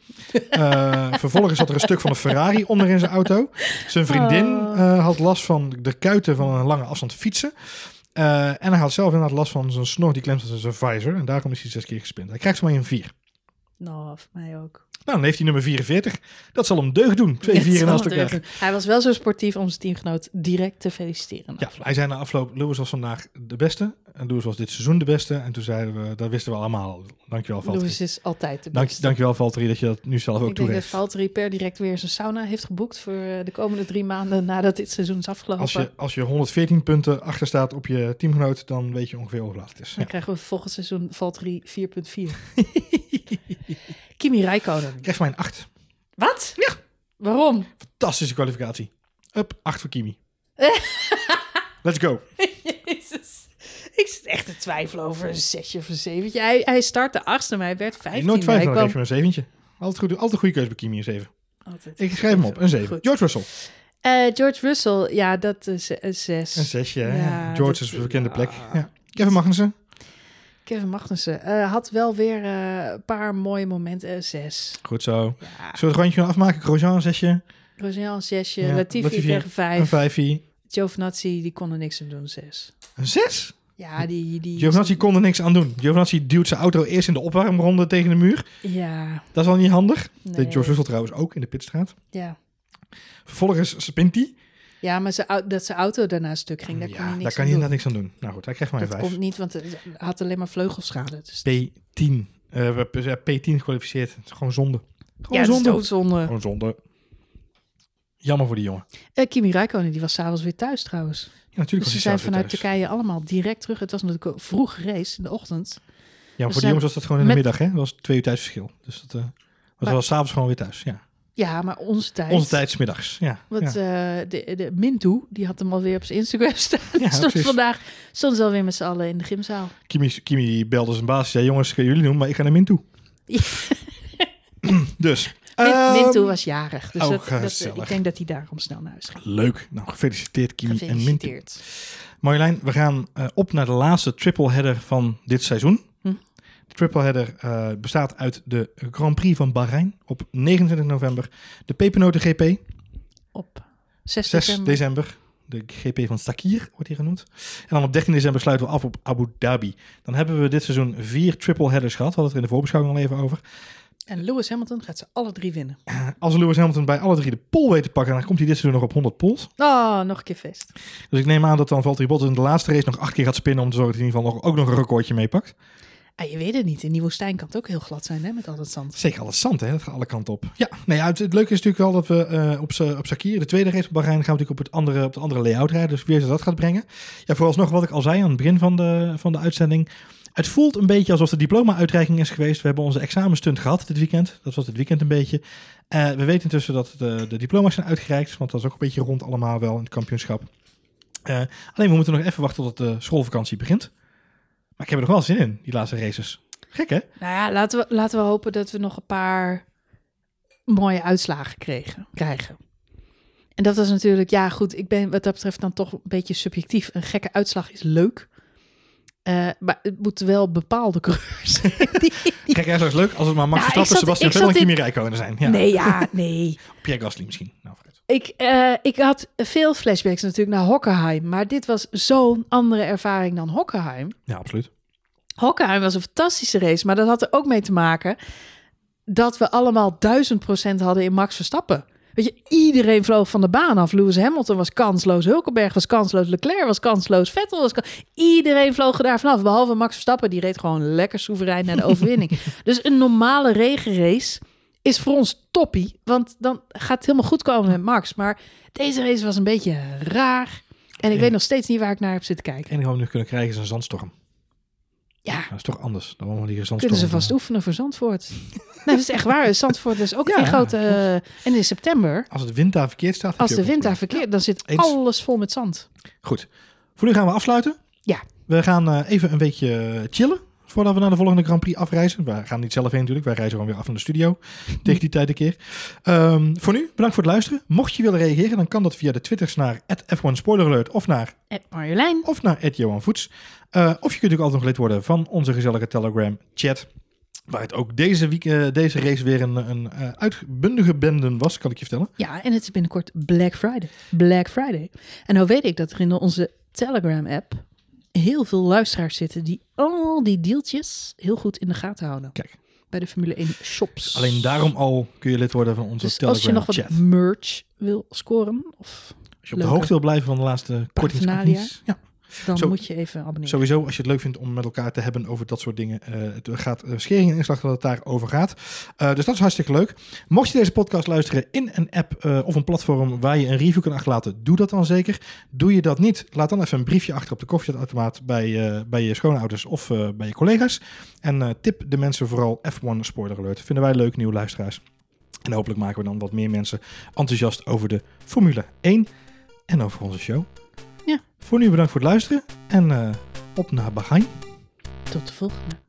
Eh, vervolgens zat er een stuk van een Ferrari onder in zijn auto. Zijn vriendin
Oh.
eh, had last van de kuiten van een lange afstand fietsen. Eh, en hij had zelf inderdaad last van zijn snor die klemt aan zijn visor. En daarom is hij zes keer gespind. Hij krijgt mij een 4.
Nou, voor mij ook.
Nou, dan heeft hij nummer 44. Dat zal hem deugd doen. Twee vieren naast elkaar.
Hij was wel zo sportief om zijn teamgenoot direct te feliciteren.
Ja, hij zei na afloop, Lewis was vandaag de beste. En Lewis was dit seizoen de beste. En toen zeiden we, dat wisten we allemaal. Dankjewel, Valtteri.
Lewis is altijd de
Dank,
beste.
dankjewel, Valtteri, dat je dat nu zelf ook
Ik denk dat
toegeeft.
Valtteri per direct weer zijn sauna heeft geboekt voor eh, de komende drie maanden nadat dit seizoen is afgelopen.
Als je, als je 114 punten achter staat op je teamgenoot, dan weet je ongeveer hoe laat het is.
Dan
Ja.
krijgen we volgend seizoen Valtteri 4.4. Kimi Räikkönen.
Krijg van mij een 8.
Wat?
Ja.
Waarom?
Fantastische kwalificatie. Up, 8 voor Kimi. Let's go.
Jezus. Ik zit echt te twijfelen over een zesje of een zeventje. Hij, hij startte achtste, maar hij werd vijftien.
Nooit twijfelen,
kwam-
hem een zeventje. Altijd, goed, altijd een goede keuze bij Kimi, een 7.
Altijd.
Ik schrijf hem op, een 7.
Goed.
George Russell,
Eh, George Russell, ja, dat is een zes.
een 6. Ja.
Ja,
George is een bekende plek.
Ja.
Kevin Magnussen,
Kevin Magnussen eh, had wel weer eh, een paar mooie momenten. Eh, zes.
goed zo.
Ja.
Zullen we het rondje gaan afmaken? Grosjean, een 6.
Grosjean een zesje.
Ja,
Latifi,
Latifi,
tegen
Een
vijf.
5.
Giovinazzi, die kon er niks aan doen. Zes.
Een 6?
Ja, die... die
Giovinazzi kon er niks aan doen. Giovinazzi duwt zijn auto eerst in de opwarmronde tegen de muur.
Ja,
Dat is al niet handig.
nee.
Deed George Russell trouwens ook in de pitstraat.
Ja.
Vervolgens spint hij.
Ja, maar au- dat zijn auto daarna stuk ging, daar kon
Ja,
hij niks
daar kan inderdaad niks aan doen. Nou goed, hij krijgt maar een
Dat
5.
komt niet, want hij had alleen maar vleugelschade. Dus
P10. Eh, we hebben P10 gekwalificeerd. Het is gewoon zonde. Gewoon
ja, dat is
zonde.
doodzonde.
Gewoon zonde. Jammer voor die jongen.
Eh, Kimi Räikkönen, die was s'avonds weer thuis trouwens.
Ja, natuurlijk
Dus
was
ze zijn vanuit
thuis.
Turkije allemaal direct terug. Het was natuurlijk een vroege race in de ochtend.
Ja, maar voor die jongens was dat gewoon in de
met-
middag, hè? Dat was twee uur tijdsverschil. Dus dat eh, was
Maar-
wel s'avonds gewoon weer thuis. Ja.
Ja, maar onze tijd.
Onze tijd middags. Ja.
Want
ja.
eh, de, de Mintu, die had hem alweer op zijn Instagram staan.
Ja,
stond
precies.
vandaag stonden ze alweer met z'n allen in de gymzaal.
Kimi, Kimi belde zijn baas. zei: jongens, kunnen jullie doen, maar ik ga naar Min toe.
Ja.
dus.
Min,
ehm,
Mintu was jarig. Dus
oh,
dat, ik denk dat hij daarom snel naar huis ging.
Leuk. Nou, gefeliciteerd Kimi en Mintu.
Gefeliciteerd.
Marjolein, we gaan eh, op naar de laatste triple header van dit seizoen.
Hm.
De triple header eh, bestaat uit de Grand Prix van Bahrein op 29 november. De Pepernoten GP,
Op 6
6
december.
De GP van Sakir wordt hier genoemd. En dan op 13 december sluiten we af op Abu Dhabi. Dan hebben we dit seizoen vier triple headers gehad. We hadden het er in de voorbeschouwing al even over.
En Lewis Hamilton gaat ze alle drie winnen.
Als Lewis Hamilton bij alle drie de pole weet te pakken, dan komt hij dit seizoen nog op 100 poles.
Oh, nog een keer feest.
Dus ik neem aan dat dan Valtteri Bottas in de laatste race nog acht keer gaat spinnen om te zorgen dat hij in ieder geval nog, ook nog een recordje meepakt.
Ah, je weet het niet. In die woestijn kan het ook heel glad zijn hè, met al dat zand.
Zeker al het zand, hè? dat gaat alle kanten op. Ja, nou ja, het, leuke is natuurlijk wel dat we eh, op, op Sakir, de tweede race op Bahrein, gaan we natuurlijk op, het andere, op de andere layout rijden. Dus wat dat gaat brengen. Ja, vooralsnog wat ik al zei aan het begin van de, van de uitzending. Het voelt een beetje alsof de diploma-uitreiking is geweest. We hebben onze examenstunt gehad dit weekend. Dat was dit weekend een beetje. Eh, we weten intussen dat de, de diploma's zijn uitgereikt. Want dat is ook een beetje rond allemaal wel in het kampioenschap. Eh, alleen we moeten nog even wachten tot de schoolvakantie begint. Maar ik heb er nog wel zin in, die laatste races. Gek hè?
Nou ja, laten we, laten we hopen dat we nog een paar mooie uitslagen kregen, krijgen. En dat was natuurlijk, ja goed, ik ben wat dat betreft dan toch een beetje subjectief. Een gekke uitslag is leuk. Eh, maar het moeten wel bepaalde coureurs zijn. die-
Kijk, ergens leuk als het maar Max
ik
Verstappen, Sebastian Vettel en
in-
Kimi Räikkönen zijn. Ja.
Nee, ja, nee.
Pierre Gasly misschien. Nou.
Ik, eh, ik had veel flashbacks natuurlijk naar Hockenheim. Maar dit was zo'n andere ervaring dan Hockenheim.
Ja, absoluut.
Hockenheim was een fantastische race. Maar dat had er ook mee te maken dat we allemaal duizend procent hadden in Max Verstappen. Weet je, iedereen vloog van de baan af. Lewis Hamilton was kansloos. Hulkenberg was kansloos. Leclerc was kansloos. Vettel was kansloos. Iedereen vloog er daar vanaf. Behalve Max Verstappen. Die reed gewoon lekker soeverein naar de overwinning. dus een normale regenrace is voor ons toppie. Want dan gaat het helemaal goed komen met Max. Maar deze race was een beetje raar. En ik weet nog steeds niet waar ik naar heb zitten kijken.
enige wat we nu kunnen krijgen is een zandstorm.
Ja,
Dat is toch anders dan allemaal die zandstorm.
kunnen ze vast oefenen voor Zandvoort. nee, dat is echt waar. Zandvoort is ook
Ja,
een grote... eh, en in september,
Als het wind daar verkeerd staat.
als de wind daar verkeerd, dan zit
Eens.
alles vol met zand.
Goed. Voor nu gaan we afsluiten.
Ja.
We gaan eh, even een weekje chillen. Voordat we naar de volgende Grand Prix afreizen. We gaan niet zelf heen natuurlijk. Wij reizen gewoon weer af naar de studio. Tegen die tijd een keer. Ehm, voor nu, bedankt voor het luisteren. Mocht je willen reageren, dan kan dat via de Twitters naar F1 Spoiler Alert of naar,
Marjolein,
of naar Johan Voets. Eh, of je kunt natuurlijk altijd nog lid worden van onze gezellige Telegram chat. Waar het ook deze, week, eh, deze race weer een, een eh, uitbundige bende was, kan ik je vertellen.
ja, en het is binnenkort Black Friday. Black Friday. En nou weet ik dat er in onze Telegram-app heel veel luisteraars zitten die al die deeltjes heel goed in de gaten houden.
Kijk.
Bij de Formule 1 shops.
Alleen daarom al kun je lid worden van onze
Dus
Telegram
als je nog
chat.
wat merch wil scoren, of
Als je op de hoogte wil blijven van de laatste kortingsacties. Ja.
Dan
Zo-
moet je even abonneren.
Sowieso, als je het leuk vindt om met elkaar te hebben over dat soort dingen. eh, het gaat uh, schering en inslag dat het daarover gaat. Eh, dus dat is hartstikke leuk. Mocht je deze podcast luisteren in een app of een platform waar je een review kan achterlaten, doe dat dan zeker. Doe je dat niet, laat dan even een briefje achter op de koffieautomaat bij, bij je schoonouders of bij je collega's. En tip de mensen vooral F1 Spoiler Alert. Vinden wij leuk, nieuwe luisteraars. En hopelijk maken we dan wat meer mensen enthousiast over de Formule 1 en over onze show.
Ja.
Voor nu bedankt voor het luisteren en eh, op naar Bahrein.
Tot de volgende.